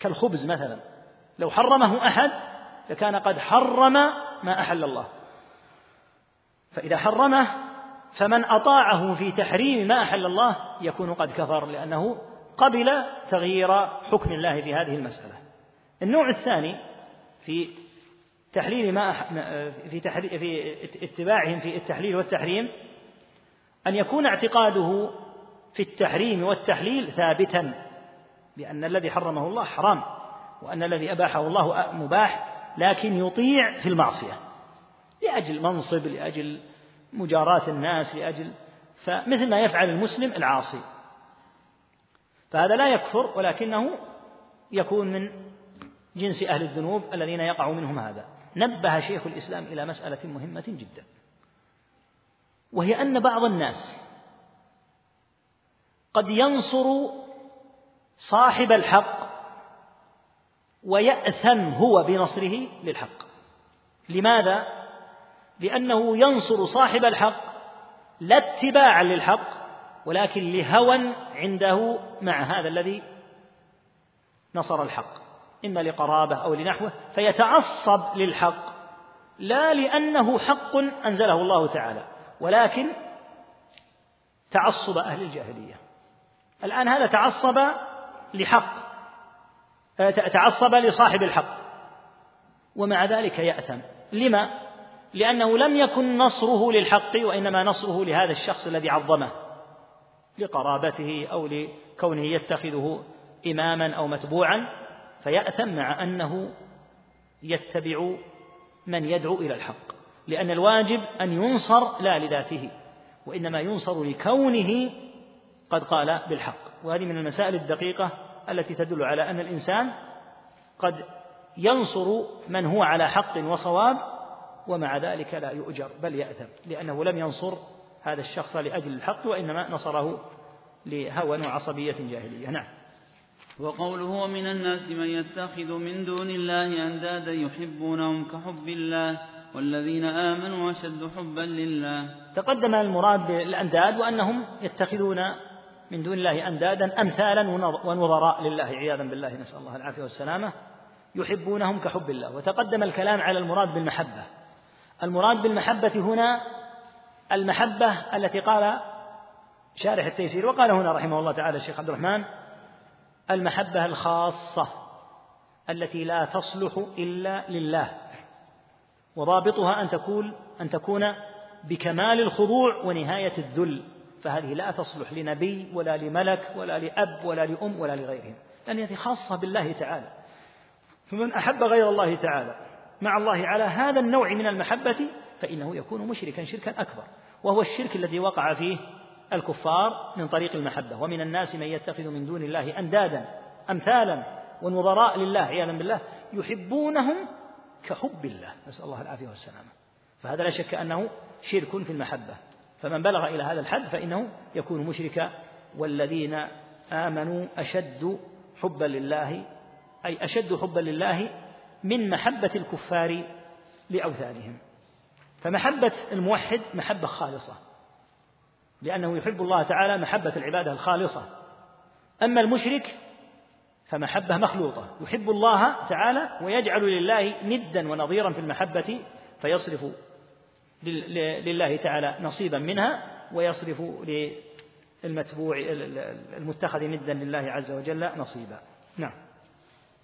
كالخبز مثلا. لو حرمه أحد لكان قد حرم ما أحل الله. فإذا حرمه فمن أطاعه في تحريم ما أحل الله يكون قد كفر لأنه قبل تغيير حكم الله في هذه المسألة. النوع الثاني في تحليل ما في تحليل في اتباعهم في التحليل والتحريم أن يكون اعتقاده في التحريم والتحليل ثابتا بأن الذي حرمه الله حرام وأن الذي أباحه الله مباح لكن يطيع في المعصية لأجل منصب لأجل مجاراة الناس لأجل فمثل ما يفعل المسلم العاصي. فهذا لا يكفر ولكنه يكون من جنس أهل الذنوب الذين يقع منهم هذا. نبه شيخ الإسلام إلى مسألة مهمة جدا. وهي أن بعض الناس قد ينصر صاحب الحق ويأثم هو بنصره للحق. لماذا؟ لأنه ينصر صاحب الحق لا اتباعا للحق ولكن لهوى عنده مع هذا الذي نصر الحق إما لقرابة أو لنحوه فيتعصب للحق لا لأنه حق أنزله الله تعالى ولكن تعصب أهل الجاهلية الآن هذا تعصب لحق تعصب لصاحب الحق ومع ذلك يأثم لما؟ لأنه لم يكن نصره للحق وإنما نصره لهذا الشخص الذي عظمه لقرابته أو لكونه يتخذه إماما أو متبوعا فيأثم مع أنه يتبع من يدعو إلى الحق. لأن الواجب أن ينصر لا لذاته وإنما ينصر لكونه قد قال بالحق. وهذه من المسائل الدقيقة التي تدل على أن الإنسان قد ينصر من هو على حق وصواب ومع ذلك لا يؤجر بل يأثم لأنه لم ينصر هذا الشخص لأجل الحق وإنما نصره لهوى وعصبية جاهلية. نعم. وقوله ومن الناس من يتخذ من دون الله أندادا يحبونهم كحب الله والذين آمنوا أشد حبا لله. تقدم المراد بالأنداد وأنهم يتخذون من دون الله أندادا أمثالا ونظراء لله عياذا بالله نسأل الله العافية والسلامة. يحبونهم كحب الله. وتقدم الكلام على المراد بالمحبة. المراد بالمحبة هنا المحبة التي قال شارح التيسير وقال هنا رحمه الله تعالى الشيخ عبد الرحمن المحبة الخاصة التي لا تصلح إلا لله وضابطها أن تكون أن تكون بكمال الخضوع ونهاية الذل فهذه لا تصلح لنبي ولا لملك ولا لأب ولا لأم ولا لغيرهم لأن هذه خاصة بالله تعالى فمن أحب غير الله تعالى. مع الله على هذا النوع من المحبة فإنه يكون مشركا شركا أكبر. وهو الشرك الذي وقع فيه الكفار من طريق المحبة. ومن الناس من يتخذ من دون الله أندادا أمثالا ونظراء لله عياذا بالله يحبونهم كحب الله. نسأل الله العافية والسلامة. فهذا لا شك أنه شرك في المحبة. فمن بلغ إلى هذا الحد فإنه يكون مشركا. والذين آمنوا أشد حبا لله أي أشد حبا لله من محبة الكفار لأوثانهم. فمحبة الموحد محبة خالصة لأنه يحب الله تعالى محبة العبادة الخالصة. أما المشرك فمحبة مخلوطة يحب الله تعالى ويجعل لله ندا ونظيرا في المحبة فيصرف لله تعالى نصيبا منها ويصرف للمتبوع المتخذ ندا لله عز وجل نصيبا. نعم.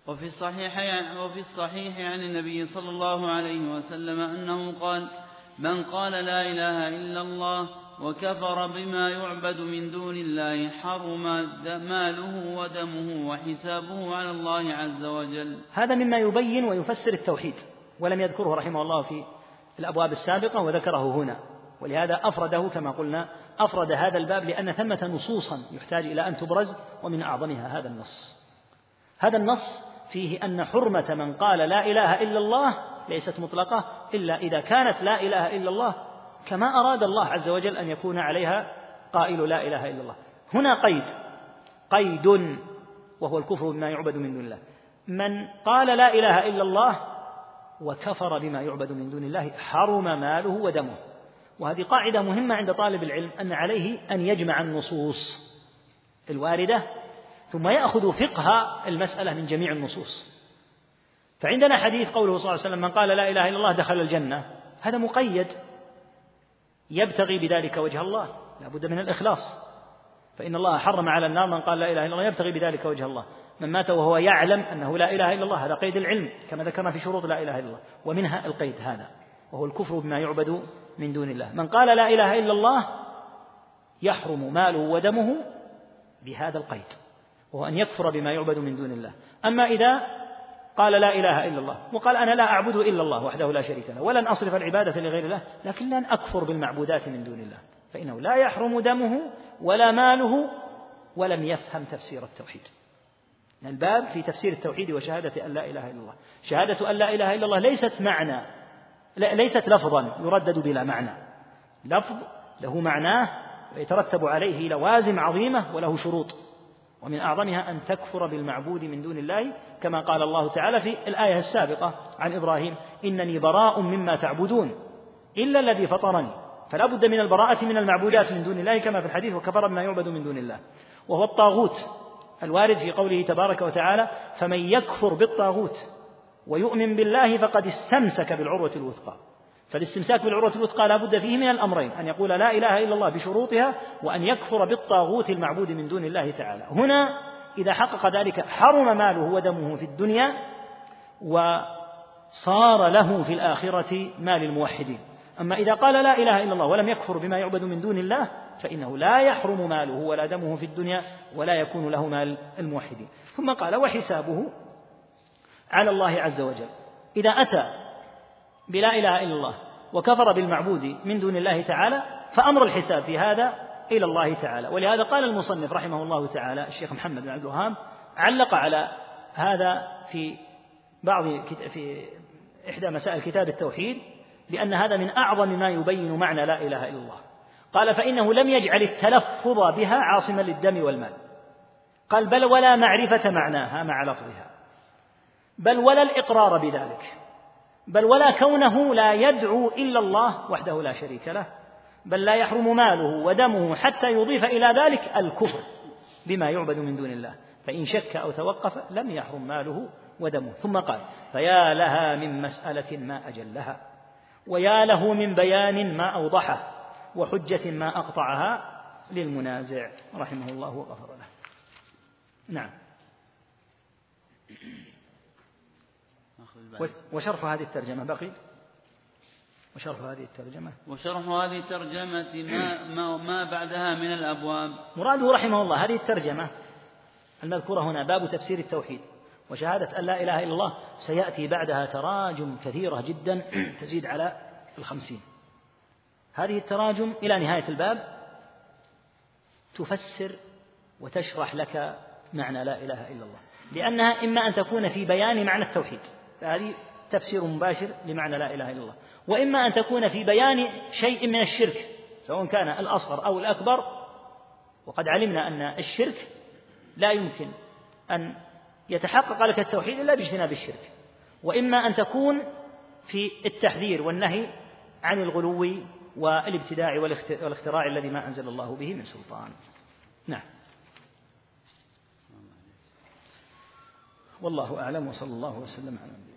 وفي الصحيح وفي الصحيح عن النبي صلى الله عليه وسلم أنه قال من قال لا إله إلا الله وكفر بما يعبد من دون الله حرم ماله ودمه وحسابه على الله عز وجل. هذا مما يبين ويفسر التوحيد ولم يذكره رحمه الله في الأبواب السابقة وذكره هنا ولهذا أفرده كما قلنا أفرد هذا الباب لأن ثمة نصوصا يحتاج إلى أن تبرز ومن أعظمها هذا النص. هذا النص فيه أن حرمة من قال لا إله إلا الله ليست مطلقة إلا إذا كانت لا إله إلا الله كما أراد الله عز وجل أن يكون عليها قائل لا إله إلا الله. هنا قيد قيد وهو الكفر بما يعبد من دون الله. من قال لا إله إلا الله وكفر بما يعبد من دون الله حرم ماله ودمه. وهذه قاعدة مهمة عند طالب العلم أن عليه أن يجمع النصوص الواردة ثم يأخذ فقه المسألة من جميع النصوص. فعندنا حديث قوله صلى الله عليه وسلم من قال لا إله إلا الله دخل الجنة. هذا مقيد. يبتغي بذلك وجه الله. لا بد من الإخلاص. فإن الله حرم على النار من قال لا إله إلا الله يبتغي بذلك وجه الله. من مات وهو يعلم أنه لا إله إلا الله هذا قيد العلم كما ذكرنا في شروط لا إله إلا الله. ومنها القيد هذا وهو الكفر بما يعبد من دون الله. من قال لا إله إلا الله يحرم ماله ودمه بهذا القيد. وهو أن يكفر بما يعبد من دون الله. أما إذا قال لا إله إلا الله وقال أنا لا أعبد إلا الله وحده لا شريك له ولن أصرف العبادة لغير الله لكن لن أكفر بالمعبودات من دون الله فإنه لا يحرم دمه ولا ماله ولم يفهم تفسير التوحيد. الباب في تفسير التوحيد وشهادة أن لا إله إلا الله. شهادة أن لا إله إلا الله ليست معنى ليست لفظا يردد بلا معنى. لفظ له معناه ويترتب عليه لوازم عظيمة وله شروط. ومن أعظمها أن تكفر بالمعبود من دون الله كما قال الله تعالى في الآية السابقة عن إبراهيم إنني براء مما تعبدون إلا الذي فطرني فلا بد من البراءة من المعبودات من دون الله كما في الحديث وكفر بما يعبد من دون الله. وهو الطاغوت الوارد في قوله تبارك وتعالى فمن يكفر بالطاغوت ويؤمن بالله فقد استمسك بالعروة الوثقى. فالاستمساك بالعروة الوثقى لا بد فيه من الأمرين أن يقول لا إله إلا الله بشروطها وأن يكفر بالطاغوت المعبود من دون الله تعالى. هنا إذا حقق ذلك حرم ماله ودمه في الدنيا صار له في الآخرة ما للموحدين أما إذا قال لا إله إلا الله ولم يكفر بما يعبد من دون الله فإنه لا يحرم ماله ولا دمه في الدنيا ولا يكون له مال الموحدين. ثم قال وحسابه على الله عز وجل. إذا أتى بلا إله إلا الله وكفر بالمعبود من دون الله تعالى فأمر الحساب في هذا إلى الله تعالى. ولهذا قال المصنف رحمه الله تعالى الشيخ محمد بن عبد الوهاب علق على هذا في بعض في إحدى مسائل كتاب التوحيد لأن هذا من أعظم ما يبين معنى لا إله إلا الله. قال فإنه لم يجعل التلفظ بها عاصما للدم والمال. قال بل ولا معرفة معناها مع لفظها. بل ولا الإقرار بذلك. بل ولا كونه لا يدعو إلا الله وحده لا شريك له بل لا يحرم ماله ودمه حتى يضيف إلى ذلك الكفر بما يعبد من دون الله. فإن شك أو توقف لم يحرم ماله ودمه. ثم قال فيا لها من مسألة ما أجلها ويا له من بيان ما أوضحه وحجة ما أقطعها للمنازع. رحمه الله وغفر له. نعم. وشرح هذه الترجمة بقي. وشرح هذه الترجمة. وشرح هذه الترجمة ما, ما, ما بعدها من الأبواب. مراده رحمه الله هذه الترجمة المذكورة هنا باب تفسير التوحيد. وشهادة أن لا إله إلا الله سيأتي بعدها تراجم كثيرة جدا [clears throat] تزيد على الخمسين. هذه التراجم إلى نهاية الباب تفسر وتشرح لك معنى لا إله إلا الله. لأنها إما أن تكون في بيان معنى التوحيد. فهذه تفسير مباشر لمعنى لا إله إلا الله. وإما أن تكون في بيان شيء من الشرك سواء كان الأصغر أو الأكبر وقد علمنا أن الشرك لا يمكن أن يتحقق لك التوحيد إلا باجتناب الشرك. وإما أن تكون في التحذير والنهي عن الغلو والابتداع والاختراع الذي ما أنزل الله به من سلطان. نعم. والله أعلم وصلى الله وسلم على نبينا